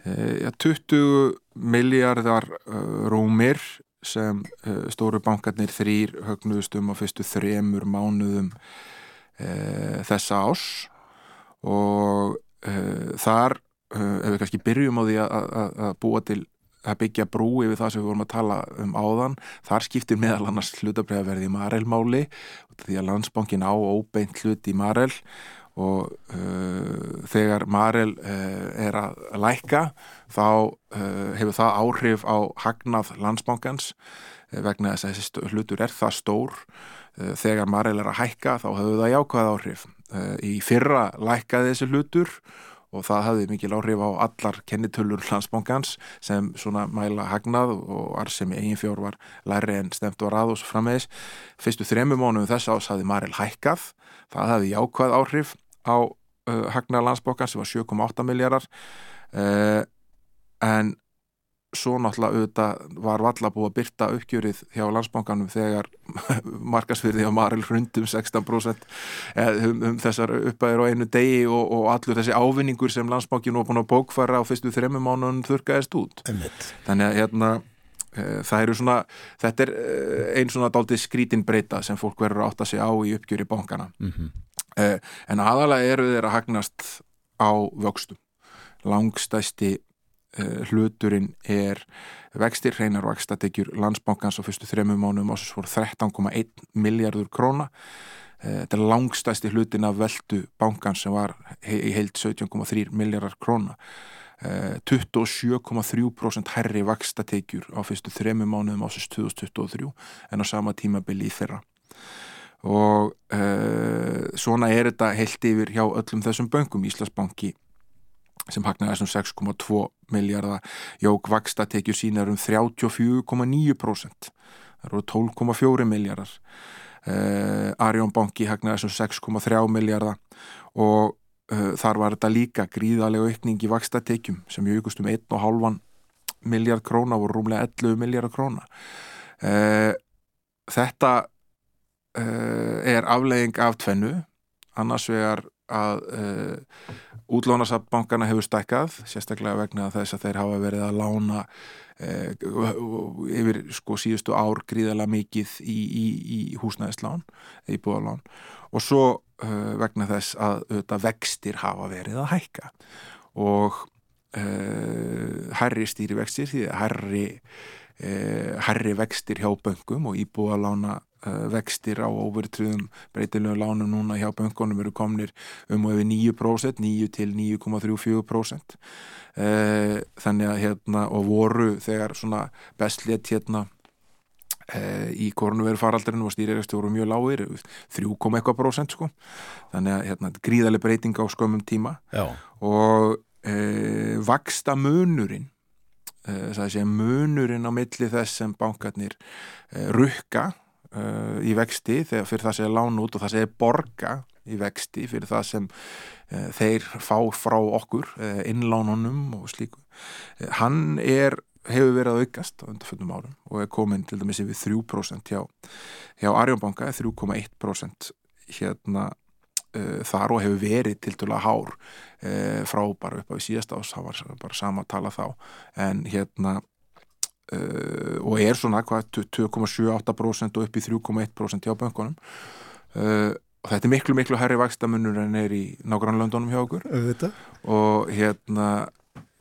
Já, 20 miljardar rúmir sem uh, stóru bankarnir þrýr högnuðustum á fyrstu þremur mánuðum uh, þessa ás og uh, þar ef við kannski byrjum á því að búa til að byggja brú yfir það sem við vorum að tala um áðan þar skiptir meðal annars hlutabræðaverði í Marelmáli því að landsbankin á óbeint hlut í Marel og uh, þegar Marel uh, er að lækka þá uh, hefur það áhrif á hagnað landsbankans vegna þess að þessi hlutur er það stór. Þegar Marel er að hækka þá hefur það jákvæð áhrif. Í fyrra lækkaði þessi hlutur og það hafði mikil áhrif á allar kennitölur landsbankans sem svona mæla hagnað og arsemi eigin fjór var læri en stemt var að og svo frammeðis fyrstu þremu mánuðum þess ás hafði Marel hækkað. Það hafði jákvæð áhrif á uh, Hagnar landsbókan sem var 7,8 miljardar uh, en svo náttúrulega auðvitað var valla búið að byrta uppgjörið hjá landsbókanum þegar markasfyrði á Maril hrundum 16% um, um þessar uppæðir á einu degi og, og allur þessi ávinningur sem landsbókinu var búin að bókfæra á fyrstu þremmu mánun þurkaðist út Einmitt. þannig að hérna uh, það eru svona, þetta er uh, einn svona dáltið skrítin breyta sem fólk verður að átta sig á í uppgjöri bónkana mm -hmm. Eh, en aðalega eru þeir að hagnast á vöxtum langstæsti hluturinn er vextir, hreinar vakstatekjur landsbankans á fyrstu þremmu mánum ásins voru 13,1 miljardur króna. Uh, þetta er langstæsti hlutin af veldu bankans sem var í heilt 17,3 miljardar króna. Uh, 27,3% herri vakstatekjur á fyrstu þremmu mánum ásins 2023 en á sama tímabili í fyrra. Og uh, svona er þetta heilt yfir hjá öllum þessum böngum Íslasbanki sem hagnaði þessum 6,2 miljardar jók vaksta tekju sínar um 34,9% það eru 12,4 miljardar uh, Arjónbanki hagnaði þessum 6,3 miljardar og uh, þar var þetta líka gríðarlega aukning í vaksta tekjum sem jökust um 1,5 miljard króna voru rúmlega 11 miljardar króna. Þetta uh, er aflegging af tvennu. Annars vegar að uh, útlónasabbankana hefur stækkað sérstaklega vegna þess að þeir hafa verið að lána uh, yfir sko síðustu ár gríðala mikið í, í, í húsnæðislán, í búðalán og svo uh, vegna þess að auðvitað vextir hafa verið að hækka. Og herri stýrivextir því að herri, herri vextir hjá böngum og íbúalána vextir á overtriðum breytilegu lánum núna hjá böngunum eru komnir um og yfir 9%, 9 til 9,34% uh, þannig að hérna og voru þegar svona bestlétt hérna e, í koronaviru faraldurinn og stýrirægstu voru mjög lágir 3,1% sko. Þannig að hérna, gríðarlega breyting á skömmum tíma. Já. og e, vaksta munurinn e, það sé munurinn á milli þess sem bankarnir e, rukka e, í vexti þegar fyrir það sé lán út og það sé borga í vexti fyrir það sem e, þeir fá frá okkur e, innlánunum og slíku. E, hann er hefur verið að aukast á undarföldum árum og er komin til dæmis yfir 3% hjá, hjá Arjónbanka 3,1% hérna uh, þar og hefur verið til dæla hár uh, frá bara upp á síðast ás, það var bara sama að tala þá. En hérna uh, og er svona hvað 2,78% og upp í 3,1% hjá bankunum og þetta er miklu miklu herri vakstamunur en er í nágrannlöndunum hjá okkur Þetta? og hérna uh,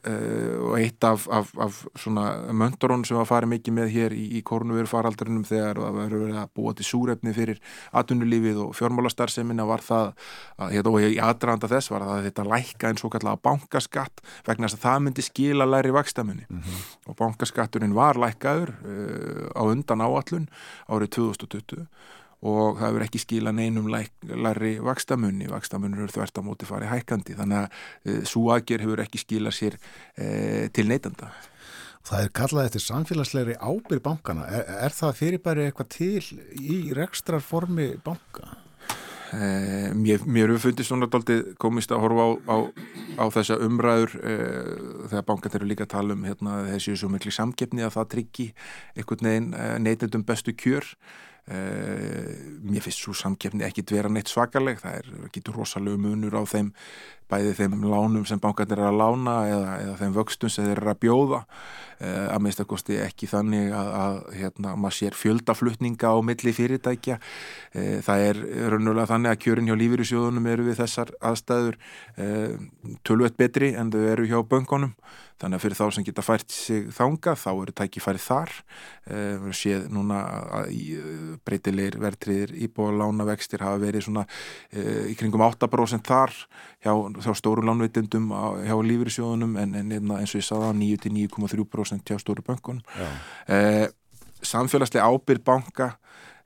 og eitt af, af, af svona möndurón sem var farið mikið með hér í, í korunveru faraldurinnum þegar það verður verið að búa til súrefni fyrir atvinnulífið og fjármálastarsemina var það að, hérna, og í aðdraðanda þess var það að þetta lækka eins og kallega bankaskatt vegna þess að það myndi skila læri vakstamunni mm -hmm. og bankaskatturinn var lækkaður uh, á undan áallun árið 2020 og það verður ekki skila neinum læri vakstamunni, vakstamunni eru þvert á móti farið hækandi, þannig að e, svo aðger hefur ekki skila sér e, til neytanda. Það er kallað eftir samfélagslegri ábyrg bankana, er, er það fyrirbæri eitthvað til í rekstrar formi banka? E, mér, hefur fundist svona daldið komist að horfa á, á, á þessa umræður þegar bankan eru líka að tala um hérna, þessi svo miklu samgefni að það tryggi einhvern veginn neytendum bestu kjör Uh, mér finnst svo samkefni ekki dvera neitt svakaleg, það er ekki rosalega munur á þeim, bæði þeim lánum sem bankarnir er að lána eða, eða þeim vöxtum sem þeir eru að bjóða. Uh, að minnst að kosti ekki þannig að, að hérna, maður sér fjöldaflutninga á milli fyrirtækja. Uh, það er raunulega þannig að kjörin hjá lífyrísjóðunum eru við þessar aðstæður tölvöld betri en þau eru hjá böngunum þannig að fyrir þá sem geta fært sig þanga þá eru tækifæri þar. Við uh, séð núna að breytilegir verðtriðir íbúa lánavextir hafa verið svona uh, í kringum 8% þar hjá, hjá stóru lánveitendum hjá lífyrísjóðunum en, en hérna, eins og ég saða 9-9,3% hjá stóru bönkunum. Uh, samfélagslega ábyrð banka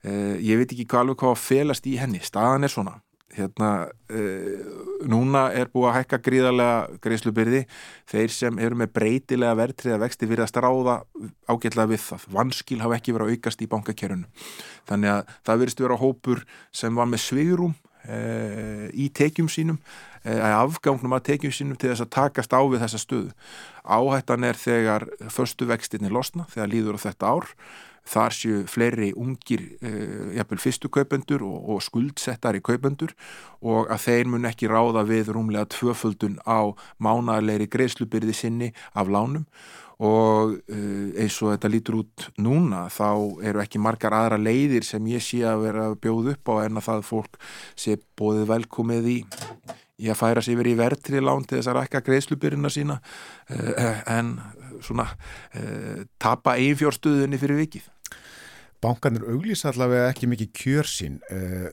ég veit ekki hvað alveg hvað að felast í henni. Staðan er svona hérna, uh, núna er búið að hækka gríðarlega greiðslubyrði. Þeir sem eru með breytilega verðtriða vexti virða að stráða ágætlega við það. Vanskil hafa ekki verið að aukast í bankakerunum þannig að það virðist vera hópur sem var með svigrum uh, í tekjum sínum uh, afgangnum að tekjum sínum til þess að takast á við þessa stöðu. Áhættan er þegar förstu vextinni losna þegar líður á þetta ár þar séu fleiri ungir uh, jafnvel fyrstu kaupendur og, og skuldsettar í kaupendur og að þeir mun ekki ráða við rúmlega tvöföldun á mánalegri greiðslubyrði sinni af lánum. Og uh, eins og þetta lítur út núna þá eru ekki margar aðra leiðir sem ég sé að vera bjóð upp á en að það fólk sé bóðið velkomið í í að færa sér verið í verðtrið lán til þess að rækka greiðslubyrjuna sína. Uh, en svona uh, tapa einfjórstuðunni fyrir vikið. Bankarnir auglýsa allavega ekki mikið kjör sín, uh,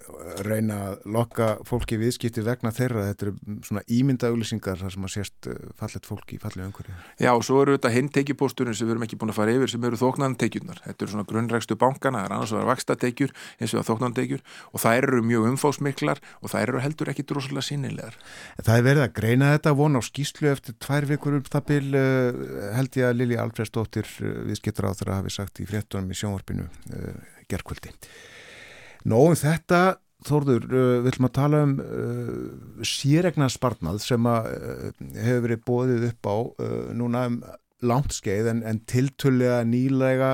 reyna að lokka fólki viðskipti vegna þeirra, þetta eru svona ímynda auglýsingar þar sem að sést uh, fallet fólki í fallegu umhverju. Já, og svo eru þetta hindtekjupósturinn sem við erum ekki búin að fara yfir sem eru þóknantekjurnar. Þetta eru svona grunnrækstu bankana, það er annars að vera vakstatekjur eins og þóknantekjur og það eru mjög umfásmiklar og það eru heldur ekki droslega sínilegar. Það er verið að greina þetta von á skýslu eftir tvær vikur um það bil uh, held ég að Lili Alfredsdóttir viðskiptur á þeirra hafi sagt í fréttunum í sjónvarpinu gerðkvöldi. Nóum þetta, Þórður, við ætlum að tala um uh, sérregna sparnað sem að hefur verið bóðið upp á núna um langt skeið en, en tiltölulega nýlega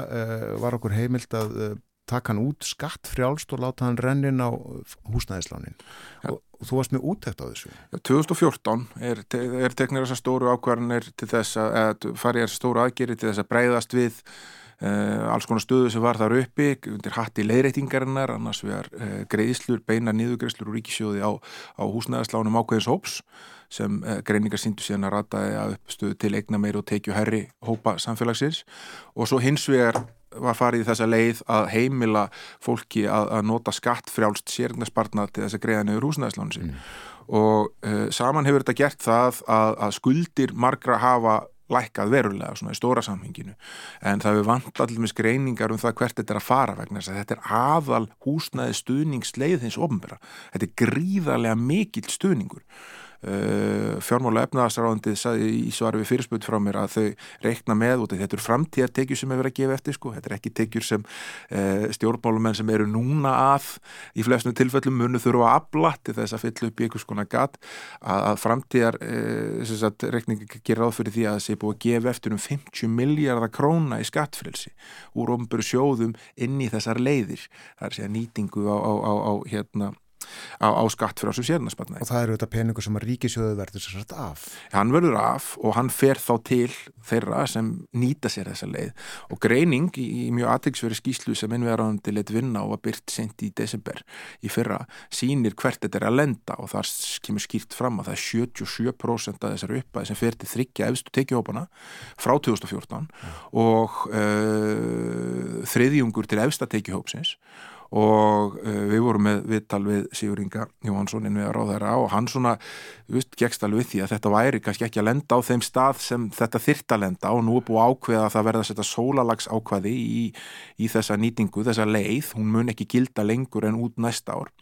var okkur heimilt að taka hann út skatt frjálst og láta hann rennin á húsnæðislánin ja. og, og þú varst með úttækt á þessu ja, 2014 er, te er teknir þessar stóru ákvarðanir til þess að, fari þessar stóru aðgeri til þess að breyðast við alls konar stöðu sem var þar uppi undir hatti leiðreitingarinnar annars vegar uh, greiðslur, beina niðugreiðslur og ríkisjóði á, á húsnæðaslánum ákveðins hóps sem uh, greiningar síndu síðan að rataði að uppstöðu til eigna meir og teikju herri hópa samfélagsins og svo hins vegar var farið í þessa leið að heimila fólki að, að nota skattfrjálst sérgnarspartnað til þess að greiða nefnir húsnæðislánu sín mm. og uh, saman hefur þetta gert það að, að skuldir margra hafa lækkað verulega svona í stóra samhenginu en það hefur vant allir greiningar um það hvert þetta er að fara vegna þess að þetta er aðal húsnæði stuðningsleið hins ofnbæra. Þetta er gríðarlega mikill stuðningur fjármála efnaðarsráðandið saði í svari við fyrirspöld frá mér að þau reikna með og þetta eru framtíðartekjur sem hefur að gefa eftir sko, þetta er ekki tekjur sem uh, stjórnmálumenn sem eru núna að í flestum tilfellum munu þurfa að afla til þess að fylla upp í einhvers konar gatt að, að framtíðar uh, reikningi gerir ráð fyrir því að það sé búið að gefa eftir um 50 miljardar króna í skattfrelsi úr ofnböru sjóðum inn í þessar leiðir, það er að segja nýtingu á, á, á, á hérna á, á skatt fyrir þessu sérnarspartnæði. Og það eru þetta peningur sem að ríkisjóðu verður sér satt af? Hann verður af og hann fer þá til þeirra sem nýta sér þessa leið og greining í, í mjög aðtæksveri skýslu sem innverðandi leitt vinna og var byrt sent í desember í fyrra sínir hvert þetta er að lenda og þar kemur skýrt fram að það er 77% af þessari uppæði sem fer til þryggja efstu tekihópana frá 2014 ja. og uh, þriðjungur til efsta tekihópsins og uh, við vorum með viðtal við Sigur Inga Jóhansson inn við að ráða þeirra og hann svona, gegst alveg við því að þetta væri kannski ekki að lenda á þeim stað sem þetta þyrta lenda og nú er búið ákveða að það verða að setja sólalags ákveði í, í þessa nýtingu, þessa leið, hún mun ekki gilda lengur en út næsta ár.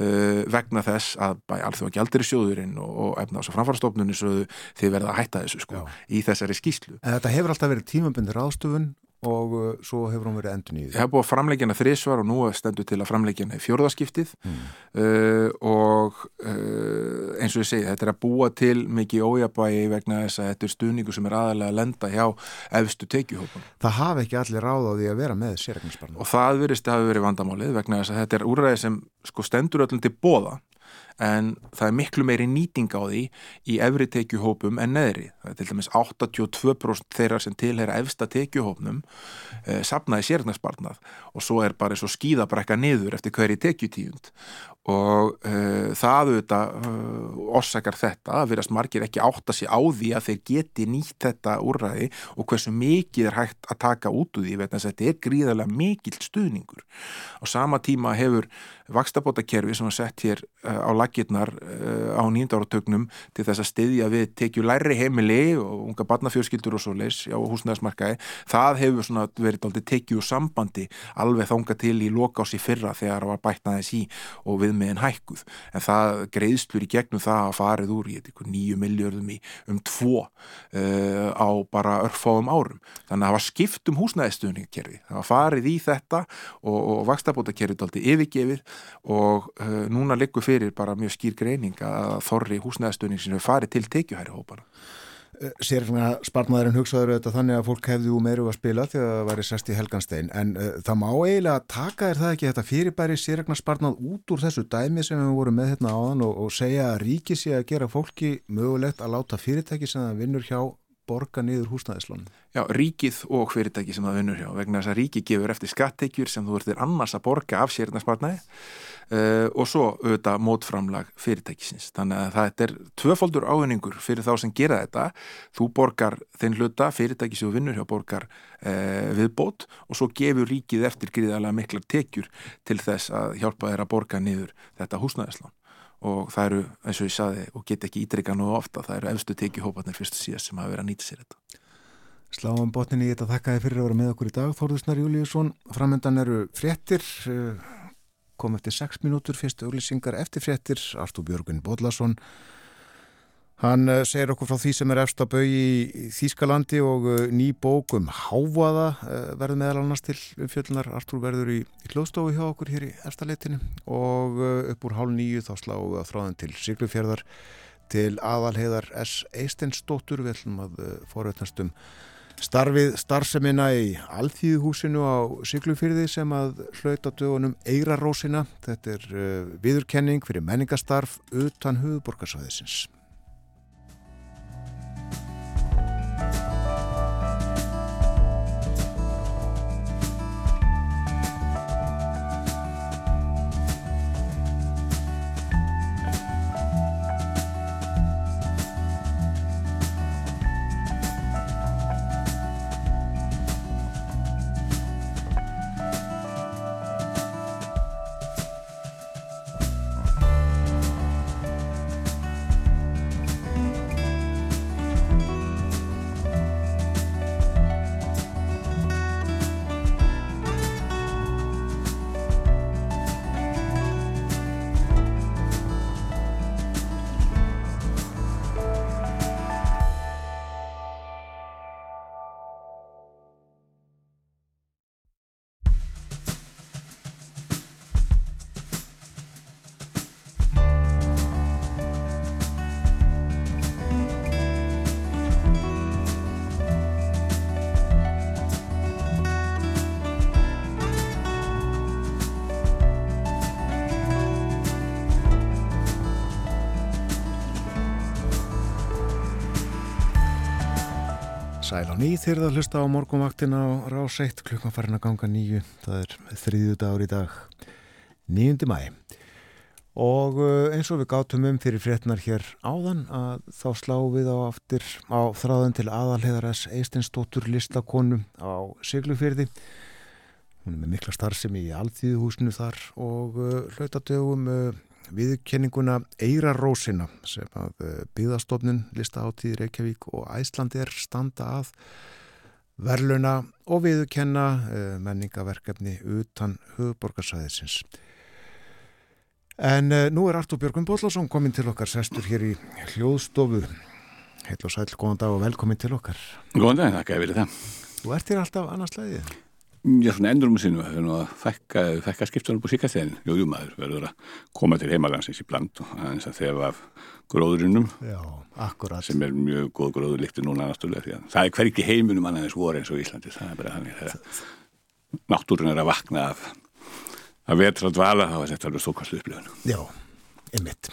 Uh, vegna þess að bæ alþjóða gældir í sjóðurinn og, og efna þess að framfærastofnunni svo þið verða að hætta þessu sko í þessari skýslu. Þetta hefur alltaf verið tímabundir ástufun og uh, svo hefur hún verið endur nýðið. Ég hef búið að framleikjana þrísvar og nú stendur til að framleikjana í fjórðaskiptið mm. uh, og uh, eins og ég segi þetta er að búa til mikið ójabægi vegna þess að þetta er stuðningu sem er aðalega að lenda hjá efstu teikjuhópun. Það hafi ekki allir ráð á því að vera með sérregnisbarn. Og það verist að hafi verið vandamálið vegna þess að þetta er úræði sem sko stendur öllum til bóða en það er miklu meiri nýting á því í efri tekjuhópum en neðri. Það er til dæmis 82% þeirra sem tilhera efsta tekjuhópnum eh, sapnaði sérnarspartnað og svo er bara eins og skýðabrekka niður eftir hverju tekjutíund og uh, það auðvitað uh, orsakar þetta að verðast margir ekki átta sig á því að þeir geti nýtt þetta úrræði og hversu mikið er hægt að taka út úr því þess að þetta er gríðarlega mikill stuðningur. Á sama tíma hefur vakstabótakerfi sem var sett hér uh, á lakirnar á nýndáratögnum til þess að styðja við tekju læri heimili og unga barnafjörskildur og svo leis á húsnæðismarkaði, það hefur verið tekju sambandi alveg þánga til í lokás í fyrra þegar það var bætnaðis í og við viðmiðin hækkuð. En það greiðslur í gegnum það að farið úr í nýju miljörðum í um tvo uh, á bara örfáum árum. Þannig að það var skipt um húsnæðistöðningakerfi það var farið í þetta og, og vakstabótakerfið aldrei yfirgefið og uh, núna liggur fyrir bara mjög skýr greining að þorri húsnæðistöðning sem hefur farið til teikjuhæri hópana Eh, sér spartmaðurinn hugsaður auðvitað þannig að fólk hefði úr meiru að spila því að það væri sest í helganstein. En uh, það má eiginlega taka er það ekki þetta fyrirbæri sérregna spartmað út úr þessu dæmi sem við vorum með hérna áðan og, og segja að ríki sé að gera fólki mögulegt að láta fyrirtæki sem það vinnur hjá borga niður húsnæðislónum. Já, ríkið og fyrirtæki sem það vinnur hjá vegna þess að ríkið gefur eftir skatteikjur sem þú verður annars að borga af sérregna spartnaði Uh, og svo auðvitað mótframlag fyrirtækisins. Þannig að það er tvöfaldur áhenningur fyrir þá sem gera þetta. Þú borgar þinn hluta, fyrirtæki sem þú vinnur hjá borgar uh, viðbót og svo gefur ríkið eftir gríðarlega miklar tekjur til þess að hjálpa þeir að borga niður þetta húsnæðislán. Og það eru, eins og ég saði, og get ekki ítrykka nú ofta, það eru efstu tekjuhópanir fyrstu síðast sem hafa verið að nýta sér þetta. Sláum botninni í þetta þakkaði fyrir að vera með okkur í dag. Þórðusnar Júliusson, framöndan eru fréttir. Uh, kom eftir 6 mínútur, fyrstu auglýsingar eftir fréttir, Artúr Björgun Bodlason hann eh, segir okkur frá því sem er eftir að bau í Þýskalandi og eh, ný bók um hávaða eh, verður meðal annars til umfjöldunar Artúr verður í, í klóstofu hjá okkur hér í eftirleitinu og upp úr hálf nýju þá sláum við að þráðan til Siglufjörðar til aðalheðar S. Eistensdóttur við ætlum að forveitnast um starfið starfsemina í Alþýðuhúsinu á Siglufyrði sem að hlauta dögunum Eirarósina. Þetta er viðurkenning fyrir menningastarf utan huguborgarsvæðisins. Þeirra að hlusta á morgumvaktin á rás 1 klukkan farin að ganga nýju. Það er þriðju dagur í dag, 9. mæ. Og uh, eins og við gátum um fyrir frétnar hér áðan að þá sláum við á aftur á þráðan til aðalheðaræs Eistinsdóttur listakonu á Siglufyrði. Hún er með mikla starfsemi í Alþýðuhúsinu þar og uh, hlautadögum uh, viðkenninguna Eirarósina sem að uh, byggðastofnun listaháttíð Reykjavík og Æslandir standa að verluna og viðkenna uh, menningaverkefni utan höfuborgarsæðisins. En uh, nú er Artur Björgum Bóllásson komin til okkar, sestur hér í hljóðstofu. Heil og sæl, góðan dag og velkomin til okkar. Góðan dag, þakka ég verið það. Þú ert hér alltaf annars slæðið? Já, svona endur um sinu, það er nú að fækka, fækka skiptunum på síkastegin. Jú, jú, maður verður að koma til heimalansins í bland og aðeins að þefa af gróðurinnum. Já, akkurat. Sem er mjög góð gróður líkti núna náttúrulega því að það er hverki heiminum annað eins voru eins og Íslandi. Það er bara þannig þegar náttúrun er að vakna af að vetra að dvala þá er þetta alveg stókvæmstu upplifun. Já, einmitt.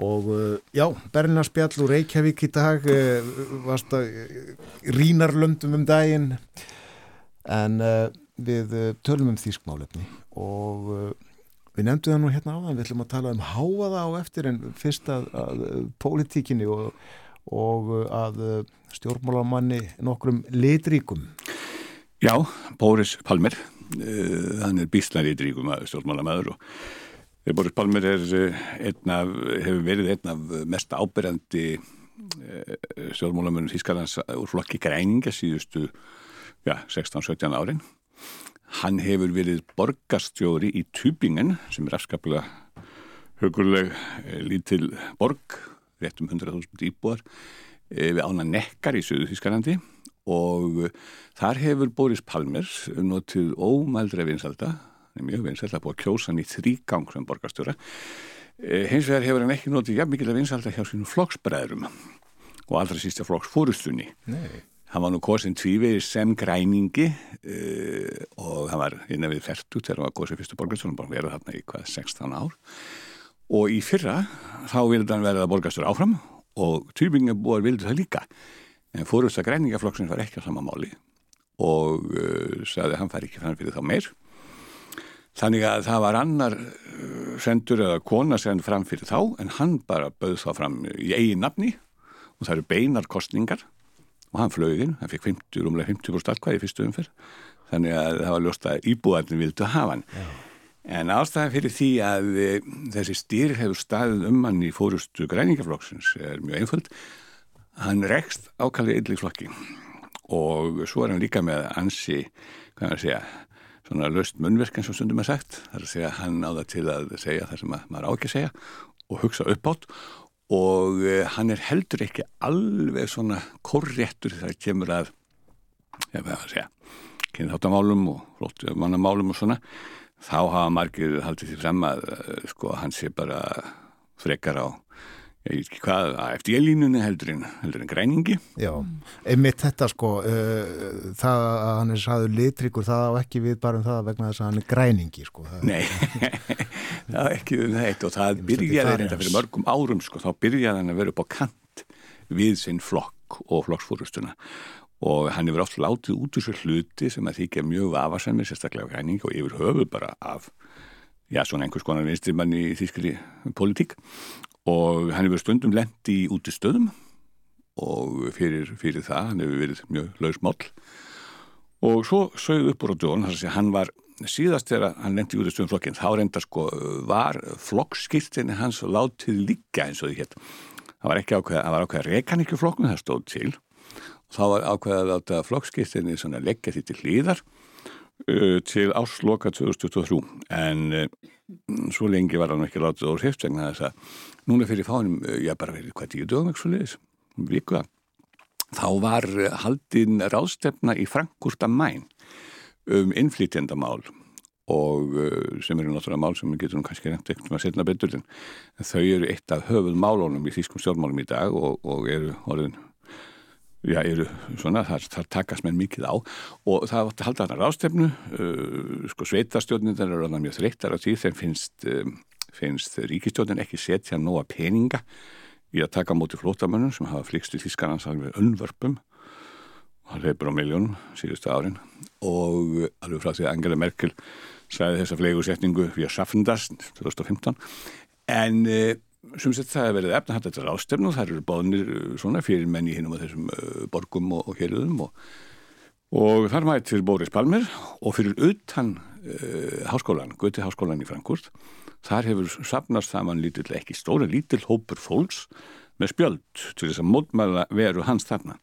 Og uh, já, Berlina spjall úr Reykjavík í dag, uh, varst að uh, rínarlöndum um daginn en uh, við uh, tölum um þýskmálefni og uh, við nefndum það nú hérna áðan, við ætlum að tala um háaða á eftir en fyrst að, að pólitíkinni og, og að stjórnmálamanni nokkrum litríkum. Já, Bóris Palmer, hann er bíslar litríkum stjórnmálamæður og Boris Palmer er einn af, hefur verið einn af mest ábyrjandi stjórnmálamönnum Þískarlands úr flokki græninga síðustu já, 16-17 árin. Hann hefur verið borgarstjóri í Tübingen sem er afskaplega hugurleg lítil borg, réttum 100.000 íbúar við ána nekkar í Suðu Þískanandi og þar hefur Boris Palmer notið ómældra vinsalda, mjög vinsalda búið að kjósa hann í þrýgang sem borgarstjóra. Hins vegar hefur hann ekki notið jafn mikilvæg vinsalda hjá sínum flokksbræðrum og allra sísta flokksfórustunni. Hann var nú kosin tvívegir sem græningi uh, og hann var innan við færtut þegar hann var kosin fyrstu borgarstjóðan, bara verið þarna í hvað 16 ár. Og í fyrra þá vildi hann verið að borgarstjóra áfram og Tübingabúar vildi það líka. En fórust að græningaflokksins var ekki á sama máli og uh, sagði að hann fær ekki fram fyrir þá meir. Þannig að það var annar uh, sendur eða kona sendur fram fyrir þá en hann bara bauð þá fram í eigin nafni og það eru beinar kostningar og hann flögin, hann fikk 50, rúmlega 50% allkvæði í fyrstu umferð. Þannig að það var ljóst að íbúarnir vildu að hafa hann. Já. en ástæðan fyrir því að e, þessi stýr hefur staðið um hann í fórustu græningaflokksins er mjög einföld. Hann rekst ákallið yllíksflokki og svo er hann líka með ansi, hvað er að segja svona löst munverk eins og stundum er sagt. Þar að segja hann áða til að segja það sem maður á að segja og hugsa upp átt og uh, hann er heldur ekki alveg svona korréttur þegar það kemur að ég veið að segja kynþáttamálum og flóttumannamálum og svona þá hafa margir haldið því frem að uh, sko hann sé bara frekar á ég veit ekki hvað, eftir ég línunni heldur en, heldur en græningi. Já, einmitt þetta sko uh, það að hann er saður litrikur það á ekki við bara um það vegna þess að hann er græningi sko. Það Nei, það er ekki um þetta og það byrjaði reynda fyrir mörgum árum sko, þá byrjaði hann að vera upp á kant við sinn flokk og flokksfórustuna og hann hefur oft látið út úr sér hluti sem að þykja mjög afarsamir, sérstaklega græningi og yfir höfu bara af já, svona einhvers konar vinstrimann í þýskri politík og hann hefur stundum lendi út í stöðum og fyrir, fyrir það hann hefur verið mjög lausmáll og svo sögðu upp úr á djón þar að hann var síðast þegar hann lendi út í stöðum flokkinn þá reynda sko var flokkskýrtinni hans látið líka eins og því hér það var ekki ákveða, það var ákveða rekaníkjuflokkun það stóð til. Og þá var ákveða að láta flokkskýrtinni svona leggja því til hlýðar uh, til ásloka 2023 en uh, svo lengi var hann ekki látið úr heft vegna þess að núna fyrir fánum, uh, já bara verið hvað tíu dögum ekki svo leiðis, vikuða þá var haldinn ráðstefna í Frankúrta mæn um innflytjandamál og sem eru náttúrulega mál sem við getum kannski reynd ekkert um að setna betur en þau eru eitt af höfuð málónum í þýskum stjórnmálum í dag og, og eru orðin já, eru svona, þar, þar takast menn mikið á og það átti að halda þarna rástefnu uh, sko sveitastjórnin það eru alveg mjög þreyttar á því þeim finnst, um, finnst ríkistjórnin ekki setja nóga peninga í að taka móti flótamönnum sem hafa flikst í Þískanans alveg unnvörpum hann hefur á miljónum síðustu árin. Og alveg frá því að Angela Merkel sæði þessa flegu setningu við Schaffendast 2015 en sem sett það hefur verið efnahætt þetta rástefn og það eru bóðnir svona fyrir menn í hinnum og þessum borgum og, og héruðum og, og þar mætir Boris Palmer og fyrir utan uh, háskólan, Göti háskólan í Frankúrt þar hefur sapnast saman lítill, ekki stóra, lítill hópur fólks með spjöld til þess að mótmæla veru hans þarna.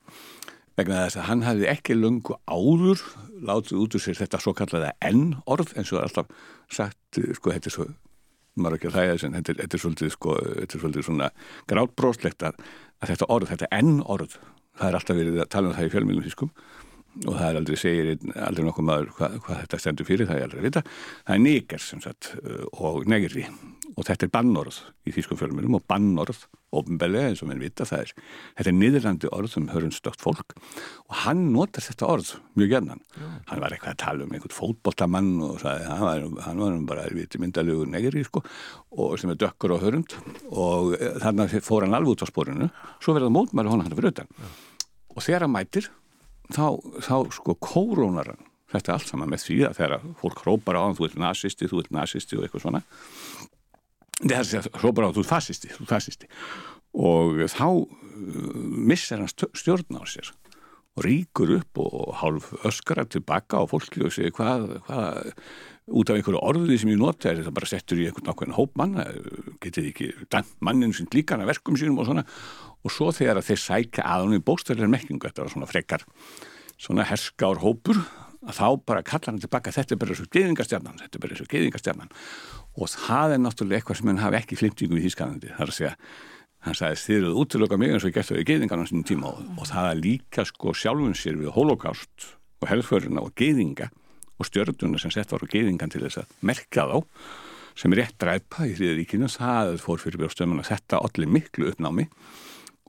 Vegna þess að hann hefði ekki lungu áður látið út úr sér þetta svo kallaða N-orð eins og alltaf sagt, sko, þetta er svo maður ekki að hlæða þess en þetta þetta er svolítið sko, þetta er svolítið svona grátbróslegt að, að þetta orð, þetta N-orð það er alltaf verið að tala um það í fjölmjölum þýskum og það er aldrei segir aldrei nokkuð maður hvað, hvað þetta stendur fyrir það er aldrei að vita, það er neger sem sagt og negri. Og þetta er bannorð í þýskum fjölmjölum og bannorð ofnbellega eins og mér vita það er þetta er niðurlandi orð sem hörun stökt fólk. Og hann notar þetta orð mjög gerðan, hann var eitthvað að tala um einhvern fótbollamann og sagði, hann var, hann var bara viti myndalugur negri sko, og sem er dökkur og hörund. Og þannig fór hann alveg út á spórinu svo verða mótmæri hona hann fyrir utan. Og þegar hann mætir þá, þá sko kórónar hann þetta er allt saman með því að þegar fólk hrópar á hann, þú ert nazisti, þú ert nazisti og eitthvað svona. Er að hrópar á hann, þú ert fasisti, þú ert fasisti. Og þá missar hann stjórn á sér og ríkur upp og hálf öskara tilbaka á fólki og segir hvað, hvað út af einhverju orðið sem ég nota er þetta bara settur í einhvern nákvæmlega hópmann getið ekki mannin sem líkana verkum sínum og svona? Og svo þegar þeir sækja að hann í bóstæðilega mekkingu þetta var svona frekar svona herskár hópur að þá bara kalla hann tilbaka þetta er bara og geðingastjarnan þetta er bara og geðingastjarnan og það er náttúrulega eitthvað sem hann hafi ekki flimtingu í Þískanandi þar að segja hann sagði þið eruð útlöka mig eins og gert það í geðingarnar sínum tíma. Og, og það líka sko sjálfun sér við holokást og helðföruna og geðinga og stjörnuna sem sett var á geðingan til þess að merka þá sem er rétt dræpa í hriðaríkinu það fór fyrir björnstömmun að þetta allir miklu uppnámi.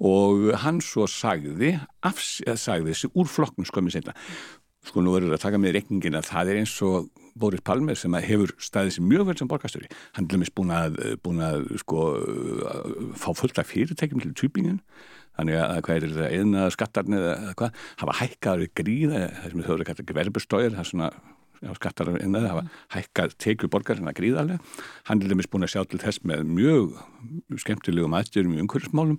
Og hann svo sagði, afs, sagði þessi úr flokknum skömmi setna sko nú verður að taka með reikningin að það er eins og Boris Palmer sem hefur staðið sem mjög vel sem borgastöri hann er búin að, búin að sko, fá fullt af fyrirtækjum til týpingin þannig að hvað er þetta eina skattarni eða hvað? Hafa hækkað við gríða það sem þau eru kallar geverbustóðir það er svona skattar einaði hafa hækkað tekið borgarina gríðarlega. Hann er lemist búin að sjá til þess með mjög skemmtilegum aðstjörum í umhverfismálum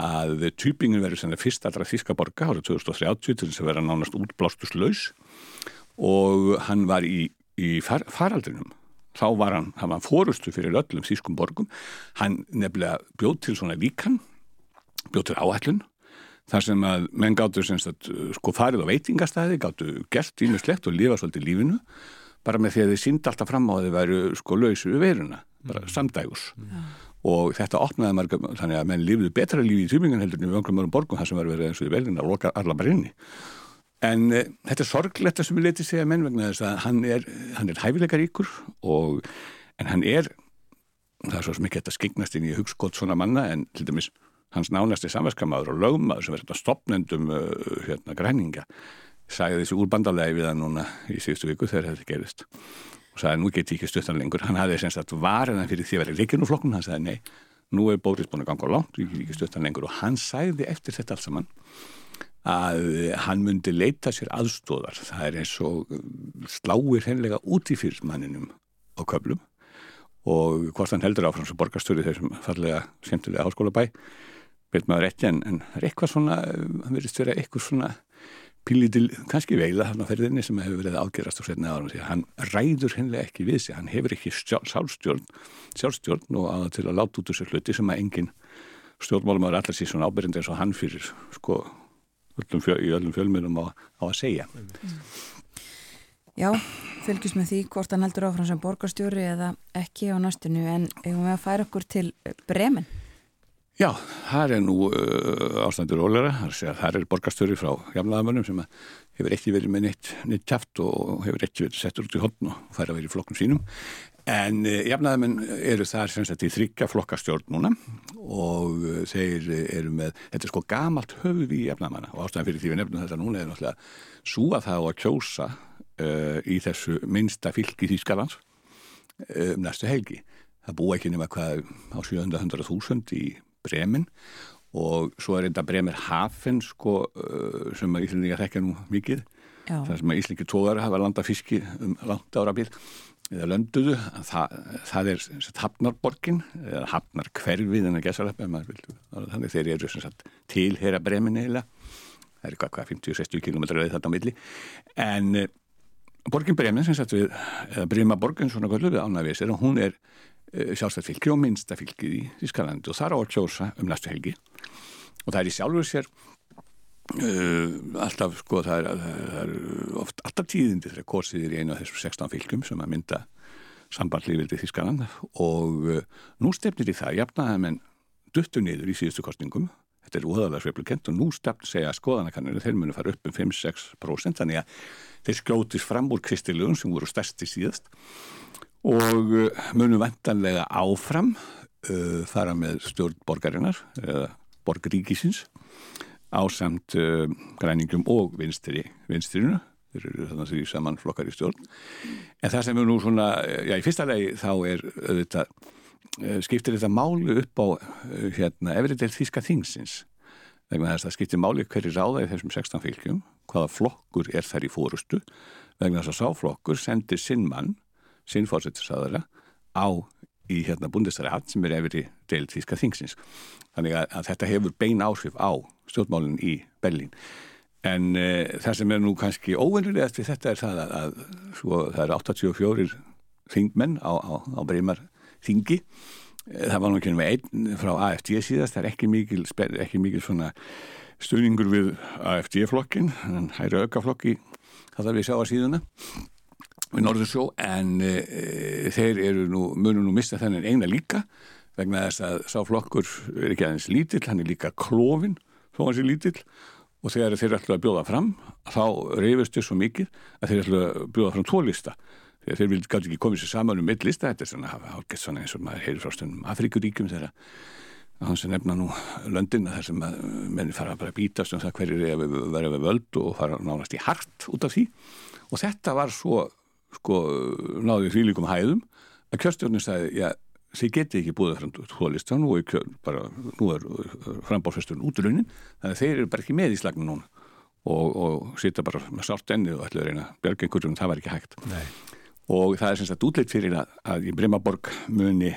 að týpingin verður sem það fyrst allra þíska borga árið 2030 til þess að vera nánast útblástuslaus og hann var í, í far, faraldrinum. Þá var hann, hann var fórustu fyrir öllum þískum borgum. Hann nefnilega bjóð til svona líkan bjóð til áhællun þar sem að menn gáttu semst að sko farið á veitingastæði, gáttu gert ínuslegt og lifa svolítið lífinu bara með því að þið síndi alltaf fram á að þið væru sko lausu við veruna, bara samdægus mm. og þetta opnaði marga þannig að menn lífðu betra lífi í tjúmingan heldur en við öngrum örum borgum þar sem var verið eins og í velina og loka alla bara inni. En e, þetta er sorglegt að sem við letið segja menn vegna þess að hann er, hann er hæfileikaríkur og, en hann er, það er svo mikið þetta skeignast inn í hugskott svona manna en til dæmis hans nánasti samverskamaður og lögmaður sem verður stopnendum uh, hérna græninga, sagði þessi úr bandalegi við hann núna í síðustu viku þegar þetta gerist. Og sagði nú get ég ekki stuttan lengur, hann hafði semst að varðan fyrir því að vera leikinu flokkun, hann sagði nei, nú er Bóris búin að ganga langt, ég get ekki stuttan lengur. Og hann sagði eftir þetta alls saman að hann myndi leita sér aðstóðar. Það er eins og sláir hennilega út í fyrirmanninum á köflum. Og hvort hann heldur áfram sem borgastöru þessum fallega skemmtilega háskóla bæ veit maður ekki en, en það er eitthvað svona, hann verðist vera eitthvað svona pílitil, kannski veila hann á ferðinni sem hefur verið ágerast á því að hann ræður hennilega ekki við sig hann hefur ekki sjálfstjórn sjálfstjórn og að til að láta út þessu hluti sem að engin stjórnmálum ára allar síðan ábyrjandi eins og hann fyrir sko öllum fjöl, í öllum fjölmjölum á, á að segja. Já, fylgjus með því hvort hann heldur áfram sem borgarstjóri eða ekki á næstinu en við færa okkur til Bremen. Já, það er nú uh, ástandur ólera, það er borgarstjóri frá jamlaðamönnum sem hefur ekki verið með neitt, neitt tjátt og hefur ekki verið settur út í hodn og fær að vera í flokkum sínum En uh, jafnaðamenn eru þar sem sagt í þryggja flokkastjórn núna og uh, þeir eru með, þetta er sko gamalt höfuð í jafnaðamanna og ástæðan fyrir því við nefnum þetta núna er náttúrulega að það á að kjósa í þessu minnsta fylgi Þýskalands um næstu helgi. Það búa ekki nema hvað á 700.000 í Bremen og svo er þetta Bremer Hafen sko uh, sem að Íslandingar þekkja nú mikið Já. þar sem að Íslingi tóðar hafa landað fiski um langt ára bíl eða lönduðu, það, það er Hafnarborgin, eða Hafnarkverfið en að gæsa þannig. Þeir eru sem sagt tilhera bremin eiginlega. Það er hvað, hvað 50-60 km leið þetta á milli. En uh, borgin bremin sem sagt við, eða Brima borgin svona kvöldu við ánægvísir og hún er sjálfstætt fylgi og minnsta fylgið í Ískalandi og þar á að kjósa um næstu helgi. Og það er í sjálfur sér Uh, alltaf sko það er, það er oft alltaf tíðindi þegar korsið er í einu af þessum 16 fylgjum sem að mynda sambandlífið til Þískaland og uh, nú stefnir í það jafnaði menn duttu niður í síðustu kostningum þetta er úðalega sveiflukent og nú stefn segja að skoðanakanninu þeir munu fara upp um 5-6% þannig að þeir skjótis fram úr kristilugun sem voru stærsti síðast og uh, munu vantanlega áfram fara með stjórn borgarinnar eða borgaríkisins ásamt uh, græningum og vinstri, vinstrinu þeir eru þannig að því saman flokkar í stjórn. En það sem er nú svona já, í fyrsta legi þá er þetta, skiptir þetta málu upp á hérna, efriðdel þíska þingsins? Vegna þess að það skiptir máli hverju ráða í þessum 16 fylgjum hvaða flokkur er þær í fórustu vegna þess að sáflokkur sendir sinn mann, sinn fórsettisaðara á í hérna búndistari sem er efri del þíska þingsins. Þannig að, að þetta hefur bein áhrif á stjórnmálinn í Berlín. En uh, það sem er nú kannski óvennilegast við þetta er það að, að svo, það er 84 þingmenn á, á, á breymar þingi. Það var nú ekki með einn frá AFD síðast, það er ekki mikil, ekki mikil svona stuðningur við AFD-flokkin, hæri aukaflokki það þarf við sjá að síðuna við Norðursjó en e, þeir eru nú, munum nú mista þennan eina líka vegna þess að sáflokkur er ekki aðeins lítill, hann er líka klófin þó hans er lítill. Og þegar þeir ætlu að bjóða fram þá reyfist þau svo mikið að þeir ætlu að bjóða fram tvo lista. Þegar þeir vildi gátt ekki komið sér saman um mitt lista þetta er svona, hálfgett svona eins og maður heyrir frá stundum Afrikuríkjum þegar að hans er nefna nú löndin þar sem að menni fara bara að bítast um það hverjir er að vera við völd og fara nánast í hart út af því. Og þetta var svo sko náðið frílikum hæðum að kjörstjórnum sagði, já, þið geti ekki búið fram tólista, nú er, bara, nú er frambálfesturinn útrunnin þannig að þeir eru bara ekki með í slagnu núna og, og sita bara með sátt ennið og ætla að reyna björgengurum, það var ekki hægt. Nei. og það er semst að útleitt fyrir að, að í Brimaborg muni,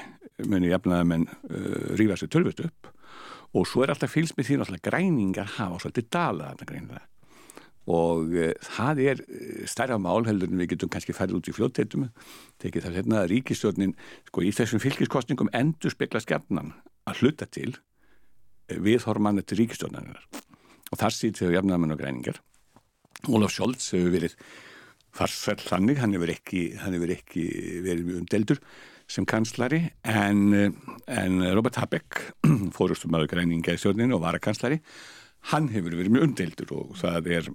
muni jafnaða menn uh, rífa sér tölvist upp. Og svo er alltaf fylgst með því að græningar hafa svolítið dala þarna greinilega og uh, það er stærra mál heldur en við getum kannski færið út í fljótteitum tekið það hérna að ríkistjórnin sko í þessum fylgiskostningum endur spekla skjarnan að hluta til viðhormanna til ríkistjórnarinnar og þar sýt þegar jafnamenn og græningar. Ólaf Scholz hefur verið farsfell þannig, hann hefur ekki, ekki verið mjög umdeldur sem kanslari en, en Robert Habeck fórustum aður græninga í stjórninu og var að kanslari hann hefur verið mjög umdeldur og það er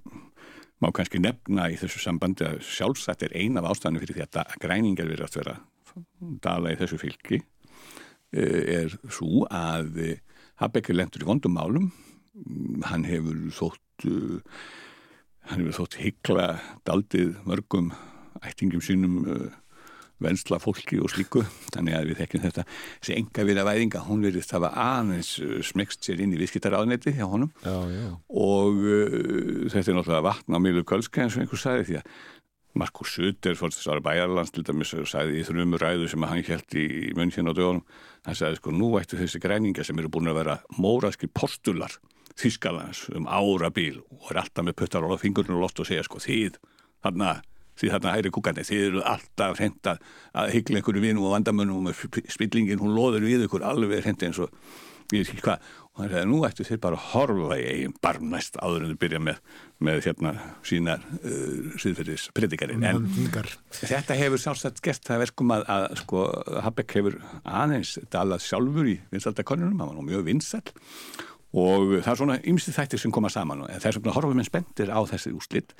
má kannski nefna í þessu sambandi að sjálfsagt er ein af ástæðanum fyrir því að græningar verið að vera dala í þessu fylki er svo að Habeck er lendur í vondum málum. Hann hefur þótt hann hefur þótt hyggla daldið mörgum ættingum sínum vensla fólki og slíku þannig að við þekkjum þetta þessi enga við að væðinga, hún verðist hafa aðeins smekst sér inn í viðskiptaráðneti hjá honum já, já. og uh, þetta er náttúrulega vatn á milu kölska eins og einhver sagði því að Markus þess aðra bæjarlands til dæmis og sagði í þrjum ræðu sem hann held í munnkinn á dögunum hann sagði sko nú ættu þessi græninga sem eru búin að vera móraski postular Þískalands um ára bíl og er alltaf með puttar á fingurinn og loft og segja sko þið þarna því þarna hægri kúkandi, þið eru alltaf hreint að hyggla einhverju vinum og vandamönnum og spillingin, hún loður við ykkur alveg hreint eins og ég veit ekki hvað. Og hann segði, nú ættu þeir bara að horfa í eigin barmnæst áður en þau byrja með, með hérna sínar uh, síðferðis predikarinn en þetta hefur sjálfsagt gert það verkum að, að sko, Habeck hefur aðeins dalað sjálfur í vinstaldakonunum, hann var nú mjög vinsall og það er svona ymsið þættir sem koma saman og það er svona horfum en spendir á þessi úslitt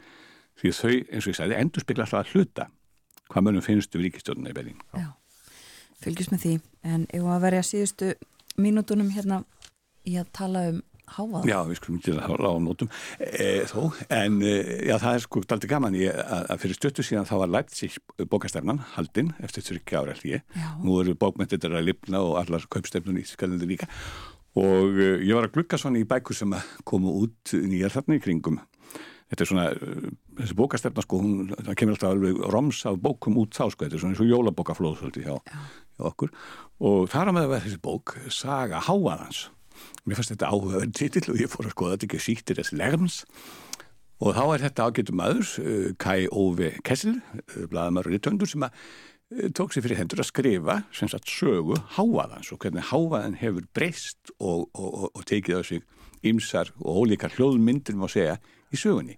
því þau, eins og ég sagði, endur spekla alltaf að hluta hvað mönnum finnst um ríkistjórnuna í Berlín. Já, fylgjast með því. En ég var að verja síðustu mínútonum hérna í að tala um háað. Já, við skulum ekki að lága á nótum. E, þó, en e, já, það er sko aldrei gaman. Ég, að, að fyrir stöttu síðan þá var Leipzig bókastefnan haldinn eftir þurrki ára ég. Nú eru bókmyndir að lifna og allar kaupstefnun í skalundu líka. Og uh, ég var að glukka svona í bækur sem komu út nýjar þarna í kringum. Þetta er svona, uh, þessi bókastefna sko, hún, það kemur alltaf alveg roms af bókum út þá sko, þetta er svona eins og jólabókaflóð svolítið hjá, hjá okkur. Og þar á með að vera þessi bók Saga Háaðans mér fannst þetta áhugaverð titill og ég fór að skoða þetta ekki síktir þess lerms og þá er þetta ágættum maður uh, Kai Ove Kessel uh, blaðamörður í töndur sem að uh, tók sér fyrir hendur að skrifa sem sagt sögu háaðans og hvernig háaðan hefur breyst og, og, og, og tekið á sig ymsar og ólíkar hljóðmyndir má segja í sögunni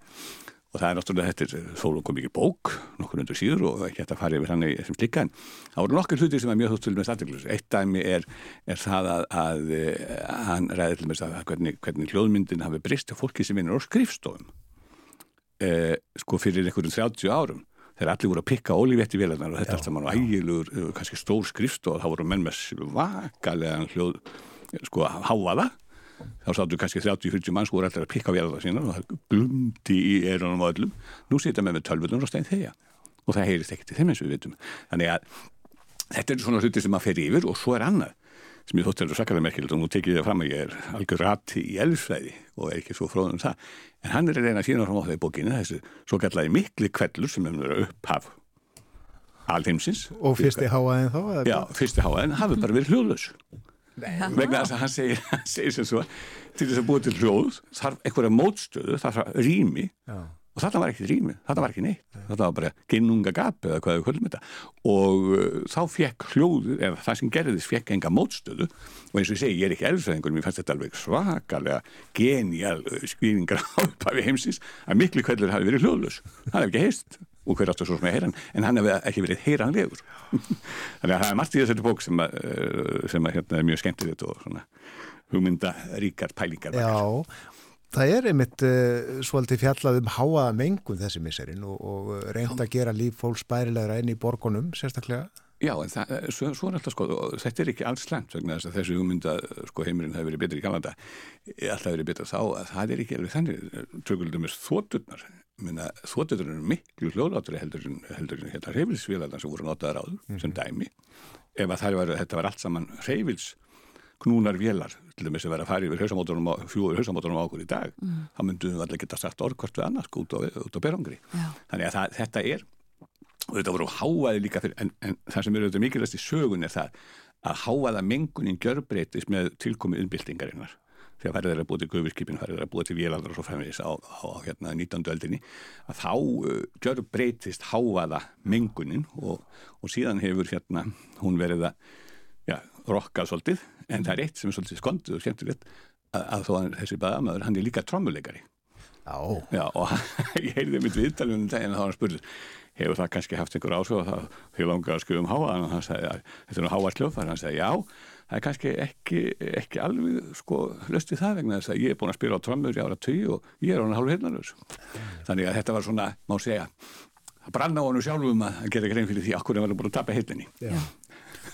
og það er náttúrulega þetta þólu kom ekki bók nokkur undir síður og ekki hægt að fara yfir hann sem slikka en það voru nokkur hluti sem er mjög þóttul með staðteglus eitt dæmi er, er það að, að, að hann ræði til með það hvernig, hvernig hljóðmyndin hafi breyst á fólki sem vinur á skrifstofum. Eh, sko fyrir einhverjum 30 árum þegar allir voru að pikka ólífetti vélarnar og þetta allt saman og ægilugur, eh, kannski stór skrifstof og þá voru menn með svakalega hljóð, sko, háaða þá sáttu kannski 30-40 manns voru allir að pikka vélarnar sína og það glumdi í erunum og öllum. Nú sita með með tölvunum og stein þeia og það heyrist ekkert í þeim eins og við vitum. Þannig að þetta er svona hluti sem maður fer yfir og svo er annað sem ég þótti að það er svakalega merkilegt og nú tekið það fram að ég er algjör rati í elfsvæði og er ekki svo fróðum það. En hann er að reyna að sína fram á það í bókinu þessu svo kallaði mikli kvellur sem hefur verið upphaf alheimsins. Og fyrsti háaðin þá? Já, fyrsti háaðin hafi bara verið hljóðlaus vegna þess að hann segir, hann segir sem svo til þess að búa til hljóð þarf einhverja mótstöðu, þarf rými. Já. og þetta var ekki rými, þetta var ekki neitt. Þetta var bara ginnunga gap eða hvað við höllum þetta. Og uh, þá fekk hljóðu eða það sem gerðist fekk enga mótstöðu. Og eins og ég segi, ég er ekki elfræðingur mér fannst þetta alveg svakalega genial skýringar á upphafi heimsins að miklu kvellur hafi verið hljóðlös það hef ekki heist og hver áttu svo sem að heyra hann en hann hefði ekki verið heyranlegur þannig að það er margt í þessari bók sem, að, uh, sem að, hérna, er mjög skemmtilegt og svona hugmyndaríkar pælingar. Já, það er einmitt uh, svolítið fjallað um háaða mengun þessi misserinn og, og reynd að gera líf fólks bærilegra enn í borgunum sérstaklega. Já, en það, svo, svo er alltaf sko, þetta er ekki alls slæmt vegna þess að þessu hugmynda, sko, heimurinn hefur verið betri í Kanada, alltaf verið betra þá, að það er ekki alveg þannig, tökuldum er þótturnar, minna, þótturnar eru miklu hljóðlátri heldur en, hérna reyfilsvélarnar sem voru notaðar áður, sem dæmi, ef að það var, þetta var allt saman reyfils knúnar vélar, til dæmis að vera að fara yfir fjúur hausamótorum á okkur í dag, mm. þá myndum við allir geta sagt orð hvort við annars út á, út á berangri. Þannig að það, þetta er og þetta voru háaði líka fyrir en, en það sem eru þetta mikilvægst í sögun er það að háaða mengunin gjörbreytist með tilkomi umbyltingarinnar þegar færið er að búið til guðvirkipin, færið er að búið til vélandar og svo fremvegis á, á, hérna 19. öldinni að þá uh, gjörbreytist háaða mengunin og, og síðan hefur hérna hún verið að já, rokkað svolítið. En það er eitt sem er svolítið skondið og skemmtilegt að, að þó að þessi baðamöður hann er líka trommuleikari. Já, Já, og ég heyrði mitt viðtalið um daginn að það var spurður hefur það kannski haft einhver ásvöð að það? Því langar að skrifa um háa og hann sagði að þetta er nú háa sljófar hann sagði já, það er kannski ekki, ekki alveg sko löst við það vegna þess að ég er búin að spila á trömmur í ára tíu og ég er hann hálf heilnarus þannig að þetta var svona, má segja að branna á hann sjálfum að gera grein fyrir því okkur er verið búin að tapa heilinni já.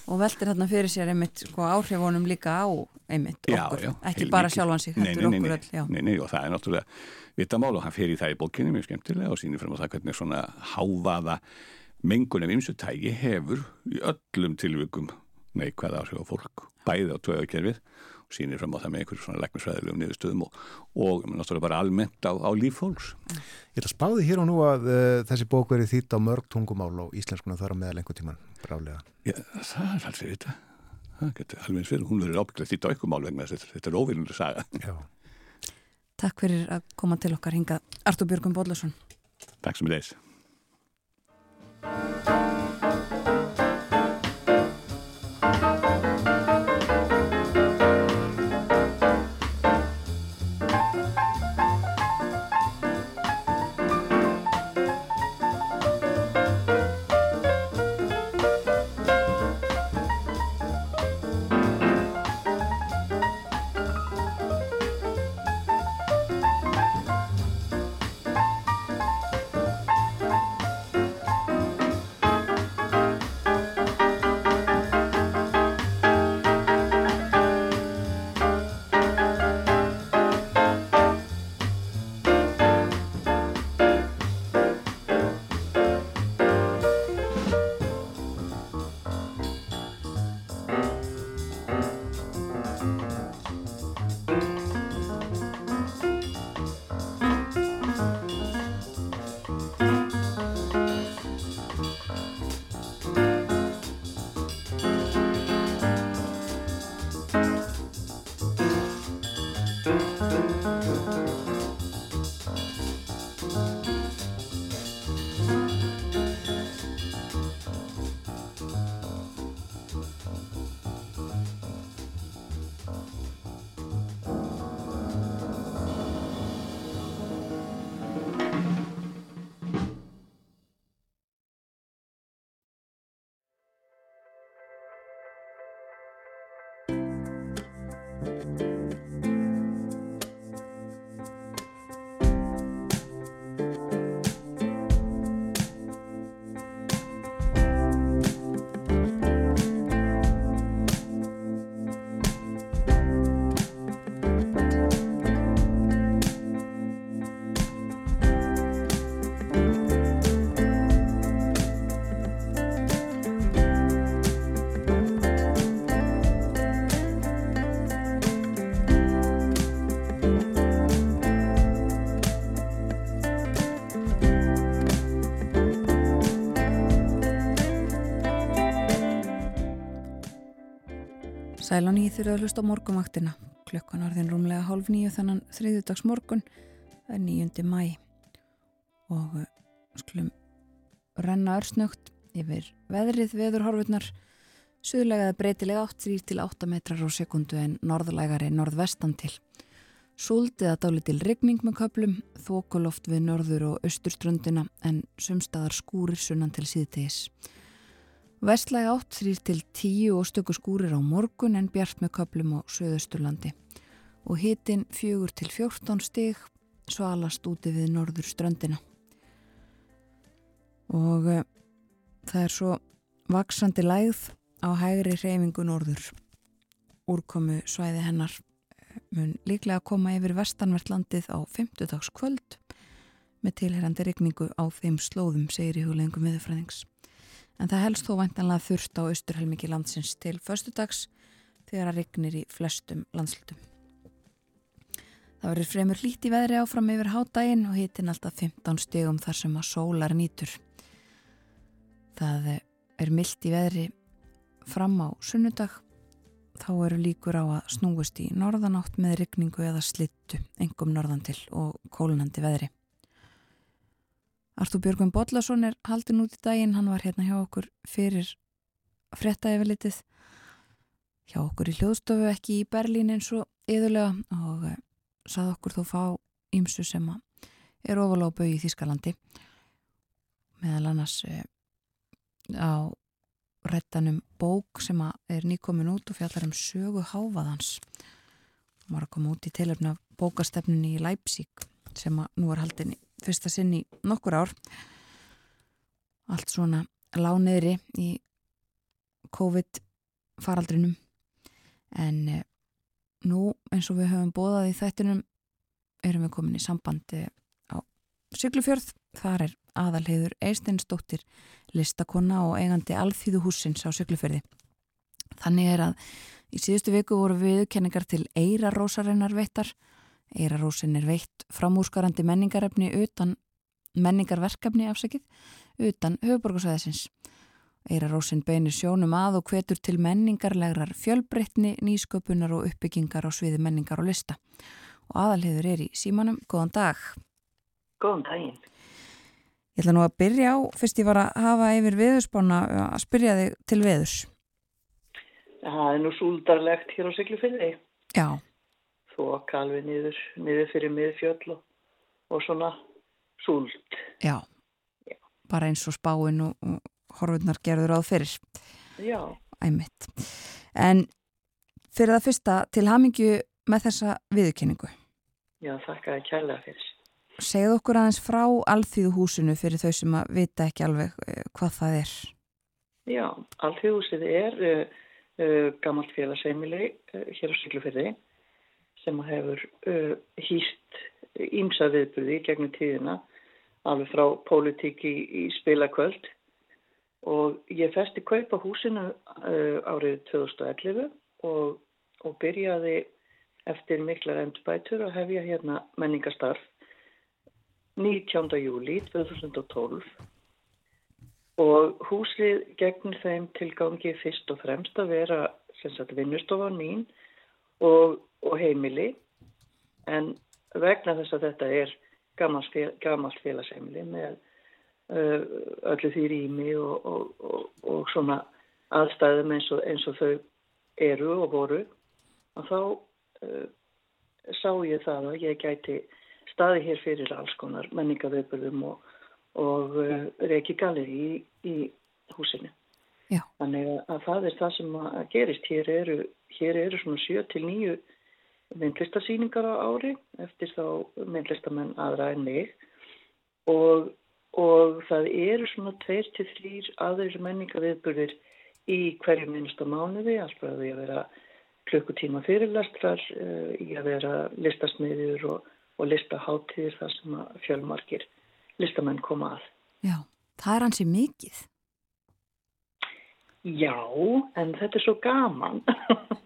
og veltir hérna fyrir sér einmitt sko, áhrifunum líka á einmitt Já, okkur, já, ekki bara sjálfan sig nei, heldur nei, nei, nei, öll já. nei, nei, og það er náttúrulega vitamál og hann fer í það í bókinni mjög skemmtilega og sýnir frem á það hvernig svona hávaða mengun af ymsu tægi hefur í öllum tilvikum neikvæð áhrif á fólk, bæði á tvöðakerfið og sýnir frem á það með einhverjum svona læknisfræðilegum niðurstöðum og, og náttúrulega bara almennt á, á líf fólks. Ég ætla að spáði hér og nú að uh, þessi bók verið þýtt á mörg tungumál og íslenskuna þar á meðal einhver tíman brálega. Já, það er aldrei þetta. Það getur alveg eins fyrir, hún verður ábygglega þýtt á ykkur mál vegna þess að þetta er óvinnur saga. Já. Takk fyrir að koma til okkar hingað Artur Björgum Bóllarsson Takk sem er þess. Sælan í þurfa að hlusta á morgumaktina. Klukkan orðin rúmlega hálf nýju þannan þriðudags morgun, það er nýjundi mæ og uh, skulum renna örsnögt yfir veðrið veðurhorfurnar, suðlegaði breytilega 8 til 8 metrar á sekundu en norðlægari norðvestan til. Súldið að dáli til rigning með köplum, þókuloft við norður og austurströndina en sumstaðar skúrir sunnan til síðtegis. Vestlæg átt þrýr til tíu og stöku skúrir á morgun en bjart með köplum á söðusturlandi og hitin fjögur til fjórtán stig svalast úti við norður ströndina. Og uh, það er svo vaksandi lægð á hægri reyfingu norður. Úrkomu svæði hennar mun líklega að koma yfir vestanvertlandið á 50 dags kvöld með tilherrandi regningu á þeim slóðum, segir í hugleggingum viðfræðings en það helst þó vantanlega þurft á austurhelmiki landsins til förstudags þegar að regnir í flestum landslutum. Það verður fremur lít í veðri áfram yfir hádægin og hitin alltaf 15 stegum þar sem að sólar nýtur. Það er myllt í veðri fram á sunnudag þá eru líkur á að snúist í norðanátt með regningu eða slittu engum norðan til og kólunandi veðri. Artúr Björgum Bodlason er haldin út í daginn, hann var hérna hjá okkur fyrir fretta yfirlitið hjá okkur í hljóðstofu ekki í Berlín eins og yðurlega og uh, sað okkur þó fá ímsu sem er ofalega á bau í Þískalandi meðal annars uh, á réttanum bók sem er nýkomin út og fjallar um sögu háfaðans hann var að koma út í tilöfna bókastefnunni í Leipzig sem nú er haldin í fyrsta sinn í nokkur ár. Allt svona lániðri í COVID faraldrinum. En eh, nú eins og við höfum bóðað í þættinum erum við komin í sambandi á Siglufjörð. Þar er aðalheiður Eisteinsdóttir listakonna og eigandi alþýðu húsins á Siglufjörði þannig er að í síðustu viku voru viðkenningar til Eira Rósarinnar veittar Eirarósin er veitt framúrskarandi menningarefni utan menningarverkefni afsakið utan höfuborgarsæðisins. Eirarósin beinir sjónum að og hvetur til menningarlegrar fjölbreytni, nýsköpunar og uppbyggingar á sviði menningar og lista. Og aðalheður er í símanum. Góðan dag. Góðan daginn. Ég ætla nú að byrja á, fyrst ég var að hafa yfir veðurspána að spyrja þig til veðurs. Það er nú súldarlegt hér á Siglufjörði. Já þoka alveg niður, niður fyrir miðfjöll og, og svona súlt. Já, Já, bara eins og spáinn og, og horfurnar gerður áð fyrir. Já. Æmitt. En fyrir það fyrsta til hamingju með þessa viðkynningu. Já, þakka að kæla fyrir. Segð okkur aðeins frá alþýðuhúsinu fyrir þau sem að vita ekki alveg uh, hvað það er. Já, alþýðuhúsið er uh, uh, gammalt félagsheimili uh, hér á Siglufjörði sem hefur uh, hýst ímsa viðbyrði gegnum tíðina alveg frá pólitík í, í spilakvöld og ég festi kaupa húsinu uh, árið 2011 og, og byrjaði eftir miklar endurbætur að hefja hérna menningastarf 19. júli 2012 og húsið gegnir þeim tilgangi fyrst og fremst að vera vinnustofan mín og og heimili en vegna þess að þetta er gammalt félagsheimili með uh, öllu því rými og, og, og, og svona aðstæðum eins, eins og þau eru og voru og þá uh, sá ég það að ég gæti staði hér fyrir alls konar menningaveipurðum og uh, reiki galeri í, í húsinu. Já. Þannig að það er það sem að gerist. Hér eru, hér eru svona 7-9 myndlistasýningar á ári eftir þá myndlistamenn aðra en mig og, og það eru svona 2-3 aðeins menningaviðburðir í hverju minnsta mánuði, alltaf að því að vera klukkutíma fyrirlastrar, uh, í að vera listasmiður og, og listaháttíðir þar sem fjölmarkir listamenn koma að. Já, það er hansi mikið. Já, en þetta er svo gaman.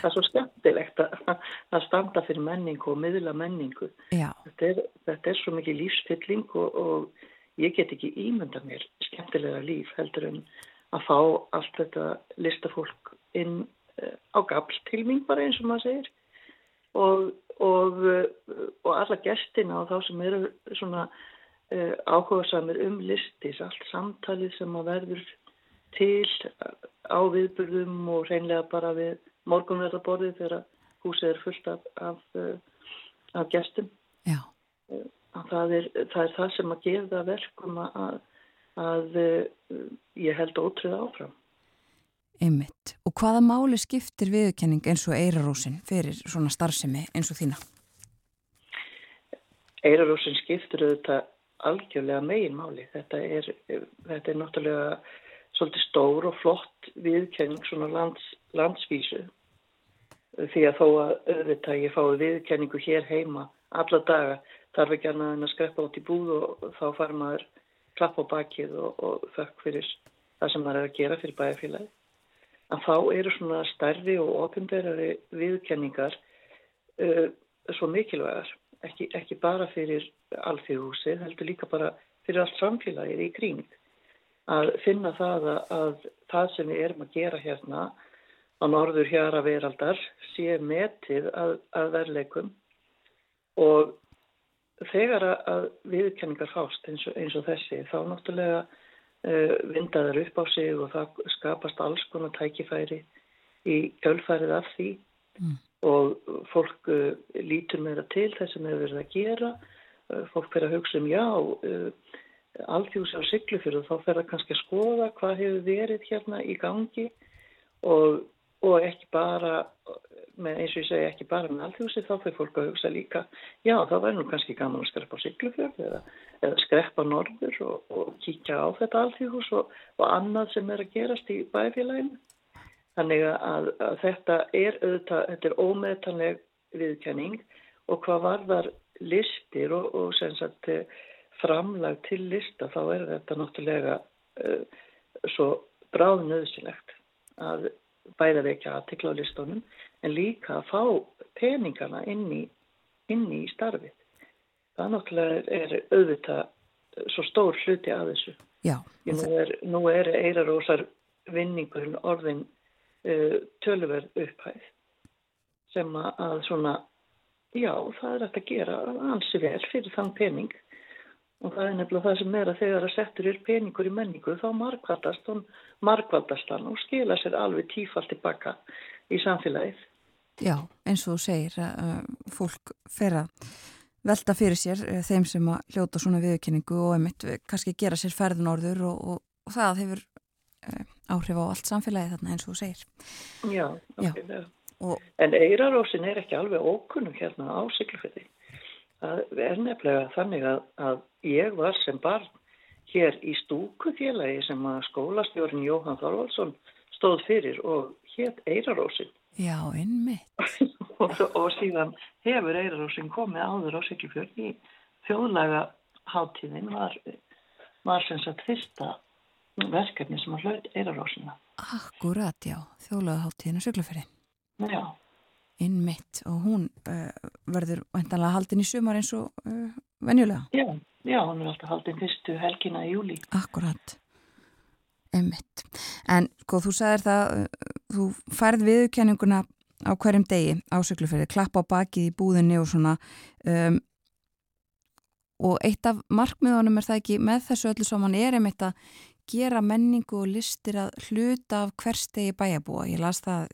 það er svo skemmtilegt að, að standa fyrir menningu og miðla menningu. Þetta er, þetta er svo mikið lífsfylling og, og ég get ekki ímynda mér skemmtilega líf heldur en að fá allt þetta listafólk inn uh, á gafltilming bara eins og maður segir og, og, og alla gestina og þá sem eru svona uh, áhuga samir um listis, allt samtalið sem að verður til á viðburðum og reynlega bara við morgunverðarborðið þegar húsið er fullt af, af, af gestum. Já. Það er, það er það sem að gefa verkum að, að ég held ótrúið áfram. Einmitt. Og hvaða máli skiptir viðkenning eins og Eirarósin fyrir svona starfsemi eins og þína? Eirarósin skiptir auðvitað algjörlega megin máli. Þetta er, þetta er náttúrulega svolítið stór og flott viðkenning svona lands, landsvísu því að þó að auðvitað ég fái viðkenningu hér heima alla daga þarf ekki annað en að skreppa át í búð og þá far maður klapp á bakið og, og þökk fyrir það sem maður er að gera fyrir bæjarfélagi. En þá eru svona stærri og ofinberari viðkenningar uh, svo mikilvægar, ekki, ekki bara fyrir alþjóðhúsið, heldur líka bara fyrir allt samfélagið í kring. Að finna það að, að það sem við erum að gera hérna á norður hjara veraldar sé metið að, að verleikum og þegar að viðkenningar fást eins og, eins og þessi þá náttúrulega uh, vindaður upp á sig og það skapast alls konar tækifæri í kjölfærið af því mm. og fólk uh, lítur meira til þess sem hefur verið að gera uh, fólk fyrir að hugsa um já allþjóðs á syklufjörðu þá fer það kannski að skoða hvað hefur verið hérna í gangi og, og ekki bara eins og ég segi ekki bara með alþjóðsi þá fyrir fólk að hugsa líka já þá væri nú kannski gaman að skreppa á Siglufjörð eða, eða skreppa norður og, og kíkja á þetta alþjóðs og, og annað sem er að gerast í bæfélaginu. Þannig að, að þetta er auðvitað, þetta er ómetanleg viðkenning og hvað varðar listir og, og sem sagt framlag til lista þá er þetta náttúrulega uh, svo bráðnöðsilegt að bæða vekja aðtikla á listónum en líka að fá peningana inn í, inn í starfið. Það náttúrulega er auðvitað svo stór hluti að þessu. Já. Nú er, nú er eirarósar vinningurinn orðin uh, tölverð upphæð sem að svona, já það er að gera ansi vel fyrir þann pening og það er nefnilega það sem er að þegar að settur er peningur í menningu þá markvaldast hann, markvaldast hann og skila sér alveg tífalt tilbaka í samfélagið. Já, eins og þú segir að uh, fólk fer að velta fyrir sér uh, þeim sem að hljóta svona viðkynningu og einmitt uh, kannski gera sér ferðunorður og, og, og það hefur áhrif á allt samfélagið þarna eins og þú segir. Já, okkur. En eirarósin er ekki alveg ókunnum hérna á Siglufjörði. Það er nefnilega þannig að, að ég var sem barn hér í stúkufélagi sem að skólastjórn Jóhann Þorvaldsson stóð fyrir og hétt Eirarósin. Já, innmitt. og, og síðan hefur Eirarósin komið áður á Siglufjörn í þjóðlaga háttíðin var, var sem sagt fyrsta verkefni sem að hlaut Eirarósina. Akkurat, já, þjóðlaga háttíðin á Siglufjörn. Já innmitt og hún uh, verður vantanlega haldin í sumar eins og uh, venjulega. Já, já, hún er alltaf haldin fyrstu helgina í júli. Akkurat, innmitt. En sko, þú sagðir það, uh, þú færð viðkenninguna á hverjum degi ásökluferði, klappa á bakið í búðinni og svona um, og eitt af markmiðunum er það ekki með þessu öllu saman er einmitt að gera menningu og listir að hluta af hverstegi bæjabúa. Ég las það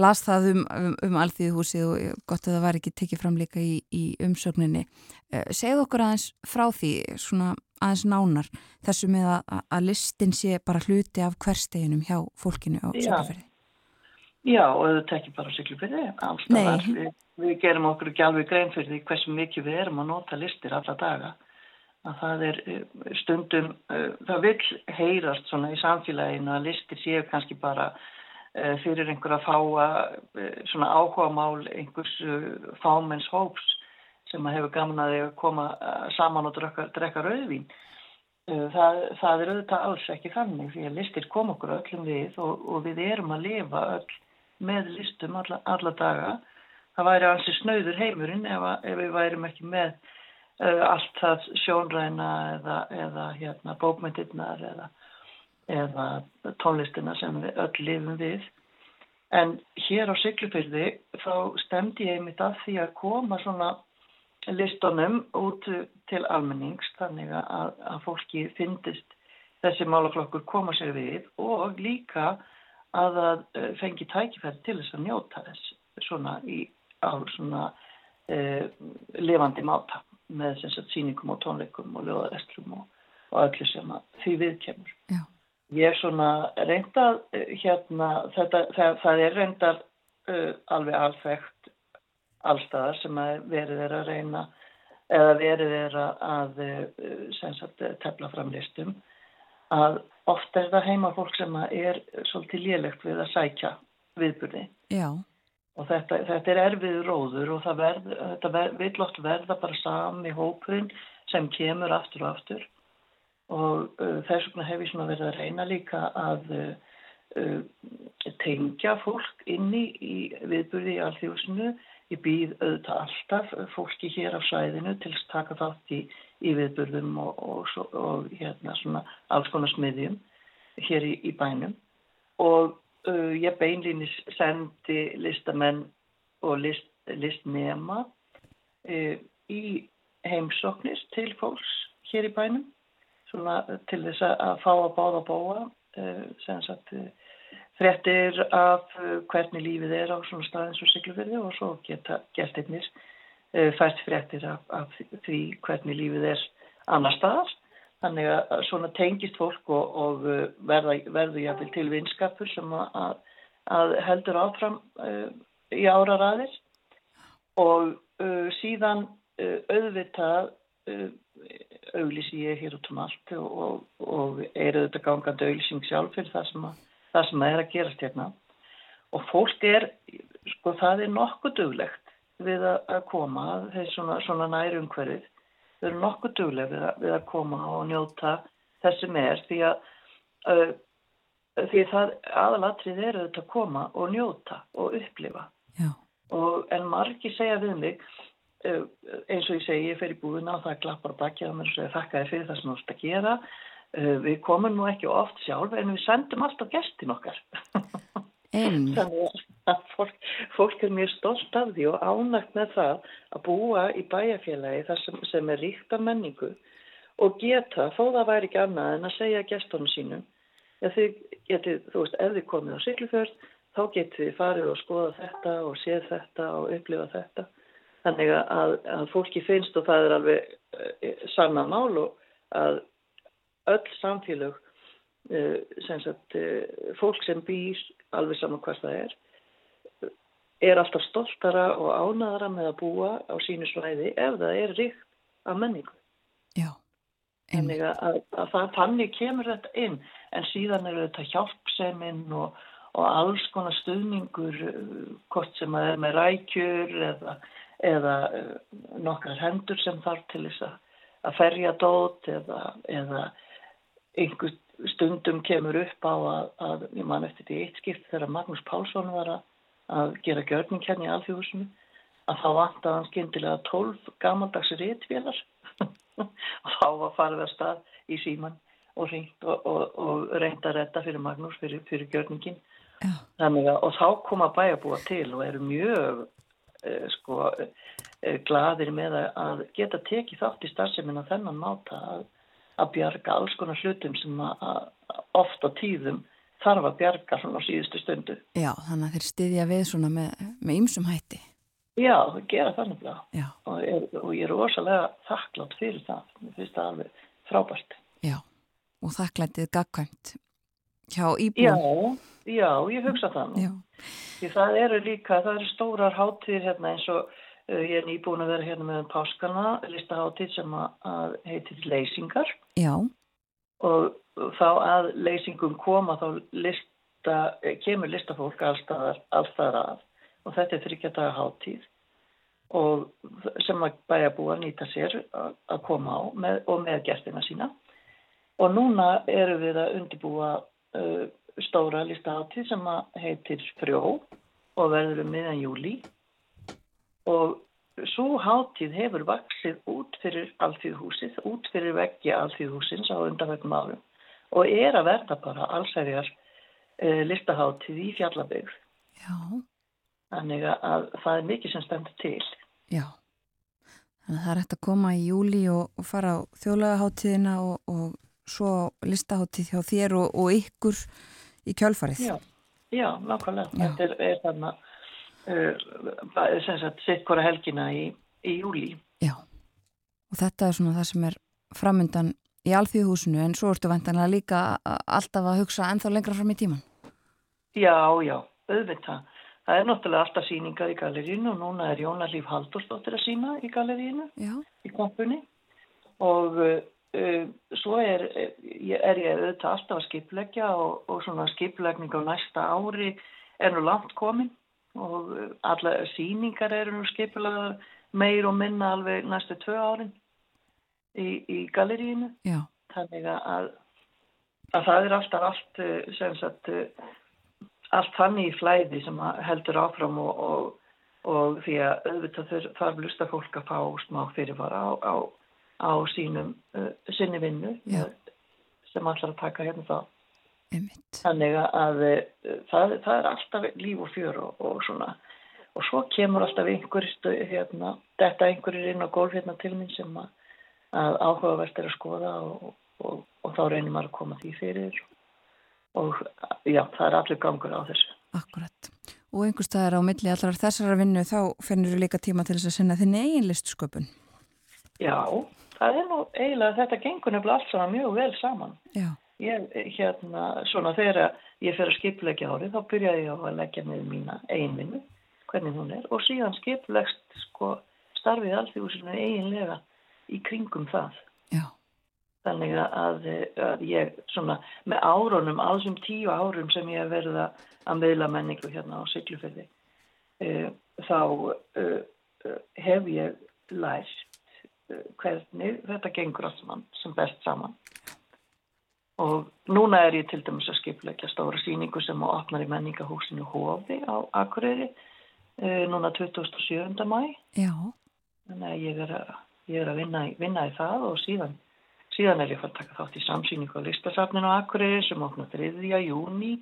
las það um, um, um alþýðuhúsið og gott að það var ekki tekið fram líka í, í umsögninni. Uh, segð okkur aðeins frá því, svona aðeins nánar, þessu með að, að listin sé bara hluti af hversteginum hjá fólkinu á Siglufjörði. Já, og þetta ekki bara Siglufjörði, alltaf við, við gerum okkur ekki alveg grein fyrir því hversu mikið við erum að nota listir alla daga. Að það er eh, stundum, það vil heyrast svona í samfélaginu að listir séu kannski bara Eh, fyrir einhver að fáa eh, svona áhuga mál einhvers eh, fámenns hóps sem hefur gaman að koma saman og drekka, drekka rauðvín. Það, það er auðvitað alls ekki þannig því að listir kom okkur öllum við og, og við erum að lifa öll með listum alla, alla daga. Það væri ansi snauður heimurinn ef, ef við værim ekki með uh, allt það sjónræna eða, eða hérna, bókmyndirnar eða eða tónlistina sem við öll lifum við En hér á Siglufyrði þá stemdi ég mitt að því að koma svona listunum út til almennings þannig að, að fólki fyndist þessi málaflokkur koma sér við og líka að það eh, fengi tækifæri til þess að njóta þess svona í, á svona eh, levandi máta með síningum og tónleikum og löðarestrum og, og öllu sem því við kemur. Já. Ég er svona reyndað eh, hérna, þetta, það, það er reyndað uh, alveg alþægt allstaðar sem verið er að reyna eða verið er að uh, sagt, tefla fram listum að ofta er það heima fólk sem er svolítið lélegt við að sækja viðburði. Já. Og þetta, þetta er erfið róður og verð, þetta verð, vil oft verða bara sami hópurinn sem kemur aftur og aftur og uh, þess vegna hef ég svona verið að reyna líka að uh, uh, tengja fólk inni í viðburði í alþjóðsunu. Ég býð auðvitað alltaf fólki hér á sæðinu til að taka þátt í, í viðburðum og, og, og, hérna svona alls konar smiðjum hér í, í bænum og uh, ég beinlýnis sendi listamenn og list, listnema uh, í heimsóknir til fólks hér í bænum svona til þess að fá að báða bóa uh, sem sagt uh, frettir af uh, hvernig lífið er á svona staðins og syklufyrði og svo geta gæltinnir uh, fært frettir af, af því hvernig lífið er annar staðar. Þannig að svona tengist fólk og, og verða, verður jáfnvel til vinskapur sem að, að heldur áfram í ára raðir og síðan auðvitað auglísi ég hér út um allt og, og, og er auðvitað gangandi auglísing sjálf fyrir það sem, að, það sem að er að gerast hérna. Og fólk er, sko það er nokkuð duglegt við að, að koma þeir svona, svona næri umhverfið þau eru nokkuð dugleg við, við að koma og njóta þessum er því að uh, því það aðalatrið er auðvitað að koma og njóta og upplifa. Og, en margi segja við mig eins og ég segi, ég fer í búina og það klappar bakkið á mér og segir þakka þér fyrir það sem þú ert að gera. Eh, við komum nú ekki oft sjálf en við sendum alltaf gestin okkar. Þannig að fólk, fólk er mjög stolt af því og ánægt með það að búa í bæjarfélagi þar sem, sem er ríkt af menningu og geta, þó það væri ekki annað en að segja gestunum sínum þið geti, þú veist, ef þið komið á syklufjörð þá getið þið farið og skoða þetta og séð þetta og upplifa þetta Þannig að, að fólki finnst og það er alveg uh, sannan mál og að öll samfélög, uh, sem sagt, uh, fólk sem býr alveg saman hvað það er, er alltaf stoltara og ánæðara með að búa á sínu svæði ef það er ríkt af menningu. Já. Þannig að, að það þannig kemur þetta inn en síðan eru þetta hjálpseminn og, og alls konar stuðningur, hvort sem að er með rækjur eða eða uh, nokkar hendur sem þarf til þess að ferja dót eða, eða einhver stundum kemur upp á að, að ég man eftir því eitt skipt þegar Magnús Pálsson var að, að gera gjörning hérna í alþjóðsunu að þá vant að hann skindilega 12 gamaldags réttvélar og þá var farið að stað í síman og ringt og, og, og reynd að redda fyrir Magnús fyrir, fyrir gjörningin Þannig að og þá koma bæjarbúa til og eru mjög Eh, sko eh, gladir með að geta tekið þátt í starfseminn á þennan máta að, að bjarga alls konar hlutum sem að, ofta tíðum þarf að bjarga svona á síðustu stundu. Já, þannig að þeir styðja við svona með, með ymsum hætti. Já, það gera þannig blá og, og ég er rosalega þakklátt fyrir það, mér finnst það alveg frábært. Já, og þakklættið gagkvæmt hjá íbúin. Já, já, ég hugsa það nú. Það eru líka, það eru stórar háttíðir hérna eins og uh, ég er nýbúin að vera hérna með um páskana, listaháttíð sem að heitir leysingar. Já. Og þá að leysingum koma þá lista, eh, kemur listafólk allstaðar, allstaðar að og þetta er þryggjadaga háttíð og sem að bæja búa að nýta sér að koma á með, og með gestina sína. Og núna eru við að undibúa uh, stóra listaháttið sem heitir Frjó og verður um miðan júli og svo háttið hefur vaksið út fyrir alþjóðhúsið, út fyrir veggja alþjóðhúsins á undanveitum árum og er að verða bara allsæriar e, listaháttið í fjallabegð Já. Þannig að það er mikið sem stendur til. Já. Þannig að það er hægt að koma í júli og, og fara á þjóðlegaháttíðina og, og svo listaháttíð hjá þér og, og ykkur í kjölfarið. Já, já, nákvæmlega. Já. Þetta er, er þarna uh, sem sagt sitt hvora helgina í, í júli. Já. Og þetta er svona það sem er framöndan í alþjóðhúsinu en svo ertu vendanlega líka alltaf að hugsa ennþá lengra fram í tíman. Já, já, auðvitað. Það er náttúrulega alltaf síningar í galerínu og núna er Jóna Líf Haldursdóttir að sína í galerínu, Já. í kompunni og uh, svo er, er, er ég auðvitað alltaf að skipleggja og, og svona skiplegning á næsta ári er nú langt komin og uh, alla síningar eru nú skipulega meir og minna alveg næstu tvö árin í, í galerínu. Já. Þannig að, að það er alltaf allt sem sagt allt þannig í flæði sem heldur áfram og, og, og því að auðvitað þarf lusta fólk að fá smá fyrirvara á, á, á sínum uh, sinni vinnu Já. sem allar að taka hérna þá. Einmitt. Þannig að uh, það, það er alltaf líf og fjör og, og svona og svo kemur alltaf einhver stu- hérna, þetta einhverjir inn á gólf hérna til minn sem að, að áhugavert er að skoða og, og, og þá reynir maður að koma því fyrir og já, það er allir gangur á þessu. Akkurat. Og einhver staðar á milli allar þessara vinnu þá finnur þú líka tíma til þess að sinna þinni eigin listsköpun. Já, það er nú eiginlega, þetta gengur nefnilega allt svona mjög vel saman. Já. Ég, hérna, svona þegar ég fer að skipleggja árið, þá byrjaði ég að leggja með mína eiginvinnu, hvernig hún er, og síðan skipleggst sko starfið alþjóðsinu eiginlega í kringum það. Já. Þannig að, að ég svona með árunum, alls um tíu árum sem ég hef verið að, meðla menningu hérna á Siglufjörði, uh, þá uh, uh, hef ég lært hvernig þetta gengur allt saman sem best saman. Og núna er ég til dæmis að skipleggja stóra síningu sem á opnar í menningahúsinu Hófi á Akureyri, uh, núna 27. mæ. Já. Þannig að ég er að, ég er að vinna, vinna í það og síðan, síðan er ég að taka þátt í samsýningu á listasafninu á Akureyri sem opna 3. júni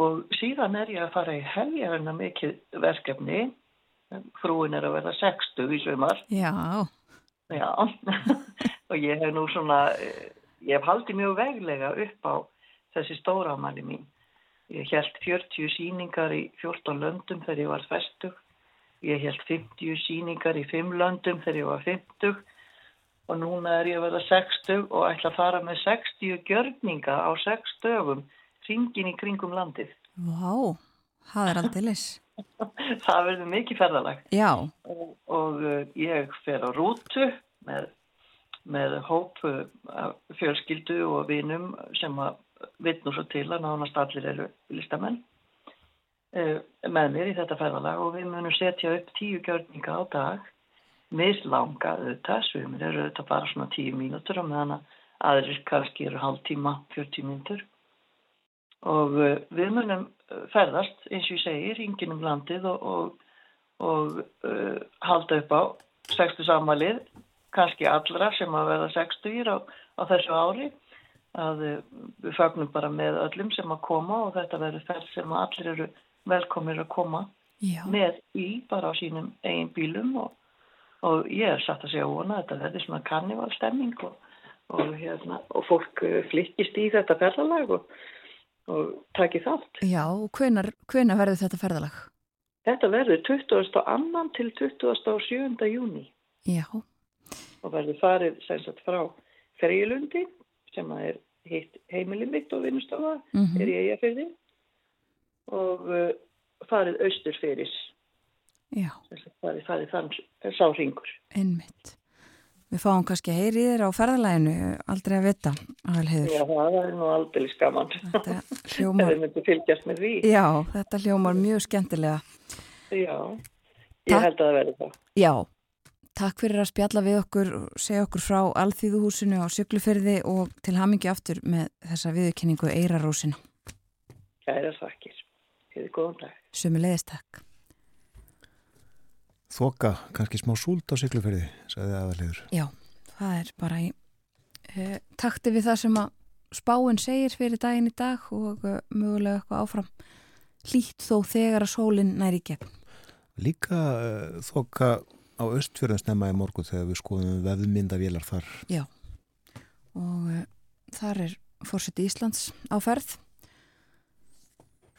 og síðan er ég að fara í heljarina mikið verkefni. Frúin er að verða 60 í sumar. Já. Já, og ég hef nú svona, eh, ég hef haldið mjög veglega upp á þessi stóramæli mín. Ég held 40 síningar í 14 löndum þegar ég var festug. Ég held 50 síningar í 5 löndum þegar ég var 50 og núna er ég að verða 60 og ætla að fara með 60 gjörninga á 6 dögum ringin í kringum landið. Vá. Það er aldrei lis. Það verður mikið ferðalag. Já. og, og uh, ég fer á rútu með, með hóp af fjölskyldu og vinum sem að vitnu svo til að nánast allir eru listamenn uh, með mér í þetta ferðalag og við munum setja upp tíu gjörninga á dag mislanga auðvitað, svimur eru auðvitað bara svona tíu mínútur og meðan að aðrir kannski eru hálftíma, 40 mínútur og uh, við munum uh, ferðast, eins og ég segi, ringin um landið og, og, og uh, halda upp á 60 samalið, kannski allra sem að verða 60 á, á þessu ári, að við fagnum bara með öllum sem að koma og þetta verður ferð sem að allir eru velkomir að koma Já. með í bara á sínum eigin bílum og, og ég er satt að segja að þetta verður svona karnivalstemming og, og, hérna, og fólk flykkist í þetta ferðalag og, og taki þátt. Já. Og hvenar, hvenar verður þetta ferðalag? Þetta verður 22. til 27. júni Já. og verður farið sem sagt frá Freylundi sem að er hitt heimili mitt og vinnustofa Mhm. er í Eyjafyrði og uh, farið austur fyrir Já. sagt farið, farið þann sá ringur. Einmitt. Við fáum kannski að heyri þér á ferðalæginu, aldrei að vita, aðalheiður. Já, það er nú aldrei skaman. Þetta hljómar, þið myndu fylgjast með því. já, þetta hljómar mjög skemmtilega. Já, ég Takk. held að það verði það. Já, takk fyrir að spjalla við okkur og segja okkur frá Alþýðuhúsinu á Sjöglufyrði og til hamingi aftur með þessa viðurkenningu Eirarósina. Kæra þakkir. Þið er góðan dag. Sumi leiðist takk. Þoka, kannski smá súld á sigluferði, sagði aðaliður. Já, það er bara í uh, takti við það sem að spáin segir fyrir daginn í dag og uh, mögulega eitthvað áfram hlýtt þó þegar að sólinn næri gegn. Líka uh, þokka á östfjörðan snemma í morgun þegar við skoðum veðmyndavélar þar. Já, og þar er fórseti Íslands á ferð.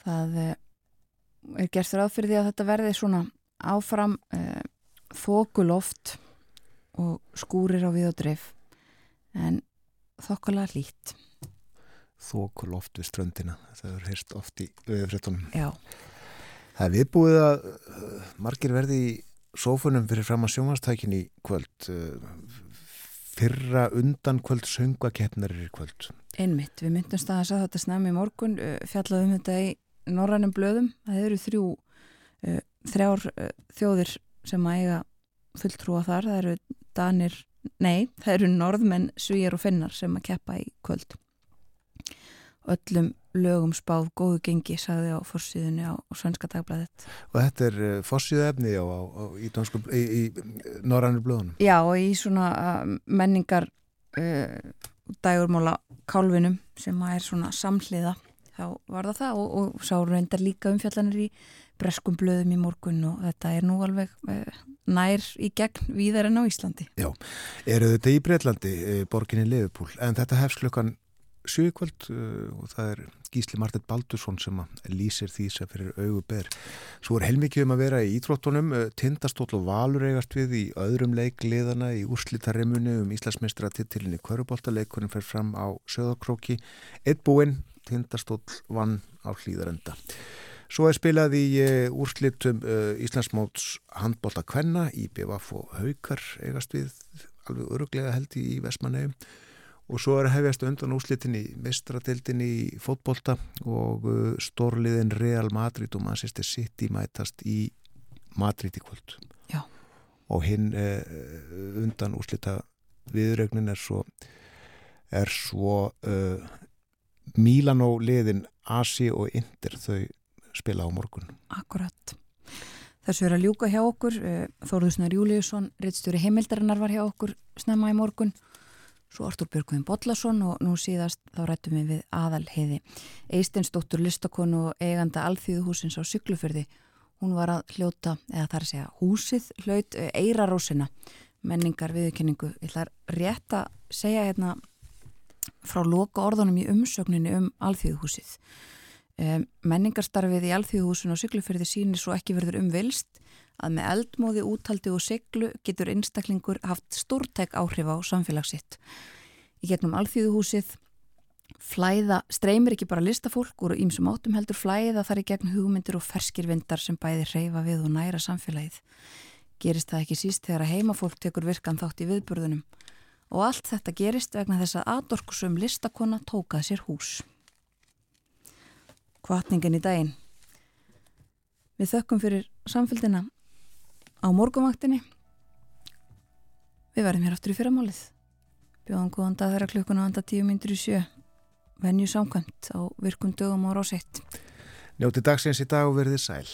Það er gert fyrir því að þetta verði svona áfram þokuloft og skúrir á við og dreif en þokkulega lít Þokuloft við ströndina það er heyrst oft í auðvifrættunum Já. Það er viðbúið að uh, margir verði í sófunum fyrir fram að sjónvastækin í kvöld uh, fyrra undan kvöld söngakeppnar er í kvöld. Einmitt, við myndumst að þess að þetta snemmi morgun uh, fjallaðum þetta í norrænum blöðum. Það eru þrjú uh, þrjár uh, þjóðir sem að eiga fulltrúa þar, það eru Danir, nei, það eru norðmenn, svíjar og finnar sem að keppa í kvöld öllum lögum spáð góðu gengi, sagði á fórsíðunni á, á Svenska dagblæðet. Og þetta er uh, fórsíðu efni á, á, í, í, í norrænir blöðunum? Já, og í svona uh, menningar uh, dægurmála kálvinum sem er svona samhliða þá var það það og, og sá reyndar líka umfjallanir í breskum blöðum í morgun og þetta er nú alveg uh, nær í gegn víðar en á Íslandi. Já, eru þetta í Breitlandi, uh, borginni Leifupúl, en þetta hefst klukkan sjökvöld uh, og það er Gísli Martett Baldursson sem lýsir því sem fyrir auguber. Svo er helmikið um að vera í ítróttunum, tindastóll og valur eigast við í öðrum leikliðana í úrslítarremunni um Íslandsmeistra tittilinni Kvöruboltaleikunum fer fram á söðakróki. Eitt búinn, tindastóll vann á hlýðarenda. Svo er spilað í uh, úrslitum uh, Íslandsmóts handbólta kvenna. Í BVF og Haukar eigast við alveg öruglega held í Vesmanau og svo er hefjast undan úrslitin í mestradildin í fótbólta og uh, stórliðin Real Madrid og Manchester City mætast í Madrid í kvöld. Já. og hinn undan úrslita viðrögnin er svo er svo Milano liðin Asi og Inter. Þau spila á morgun. Akkurat. Þessu er að ljúka hjá okkur. Eh, Þóruðsnar Júliusson, reittstjóri heimildarinnar var hjá okkur snemma í morgun. Svo Artur Björgvin Bodlason og nú síðast þá rættum við við aðalheiði. Eisteinsdóttur listakonu og eiganda alþýðuhúsins á Syklufyrði. Hún var að hljóta, eða þar segja húsið, hlaut eh, Eirarósina, menningar viðkenningu. Ég ætlar rétt að segja hérna frá loka orðunum í umsögninni um alþýðuhúsið. Menningarstarfið í Alþjóðhúsun og Siglufyrði sínir svo ekki verður umvilst að með eldmóði, úthaldi og siglu getur einstaklingur haft stórtæk áhrif á samfélagsitt. Í getnum Alþjóðhúsið flæða, streymir ekki bara listafólk úr ímsum áttum heldur flæða þar í gegn hugmyndir og ferskir vindar sem bæði reyfa við og næra samfélagið. Gerist það ekki síst þegar að heimafólk tekur virkan þátt í viðburðunum og allt þetta gerist vegna þess að aðdorkusum listakonna tókað sér hús kvartningin í daginn. Við þökkum fyrir samfélgina á morgumvaktinni. Við verðum hér aftur í fyrramálið. Bjóðan góðan dag þeirra klukkuna anda tíu myndir í sjö. Venju samkvæmt á virkum dögum ára á sett. Njóti dagsins í dag og verðið sæl.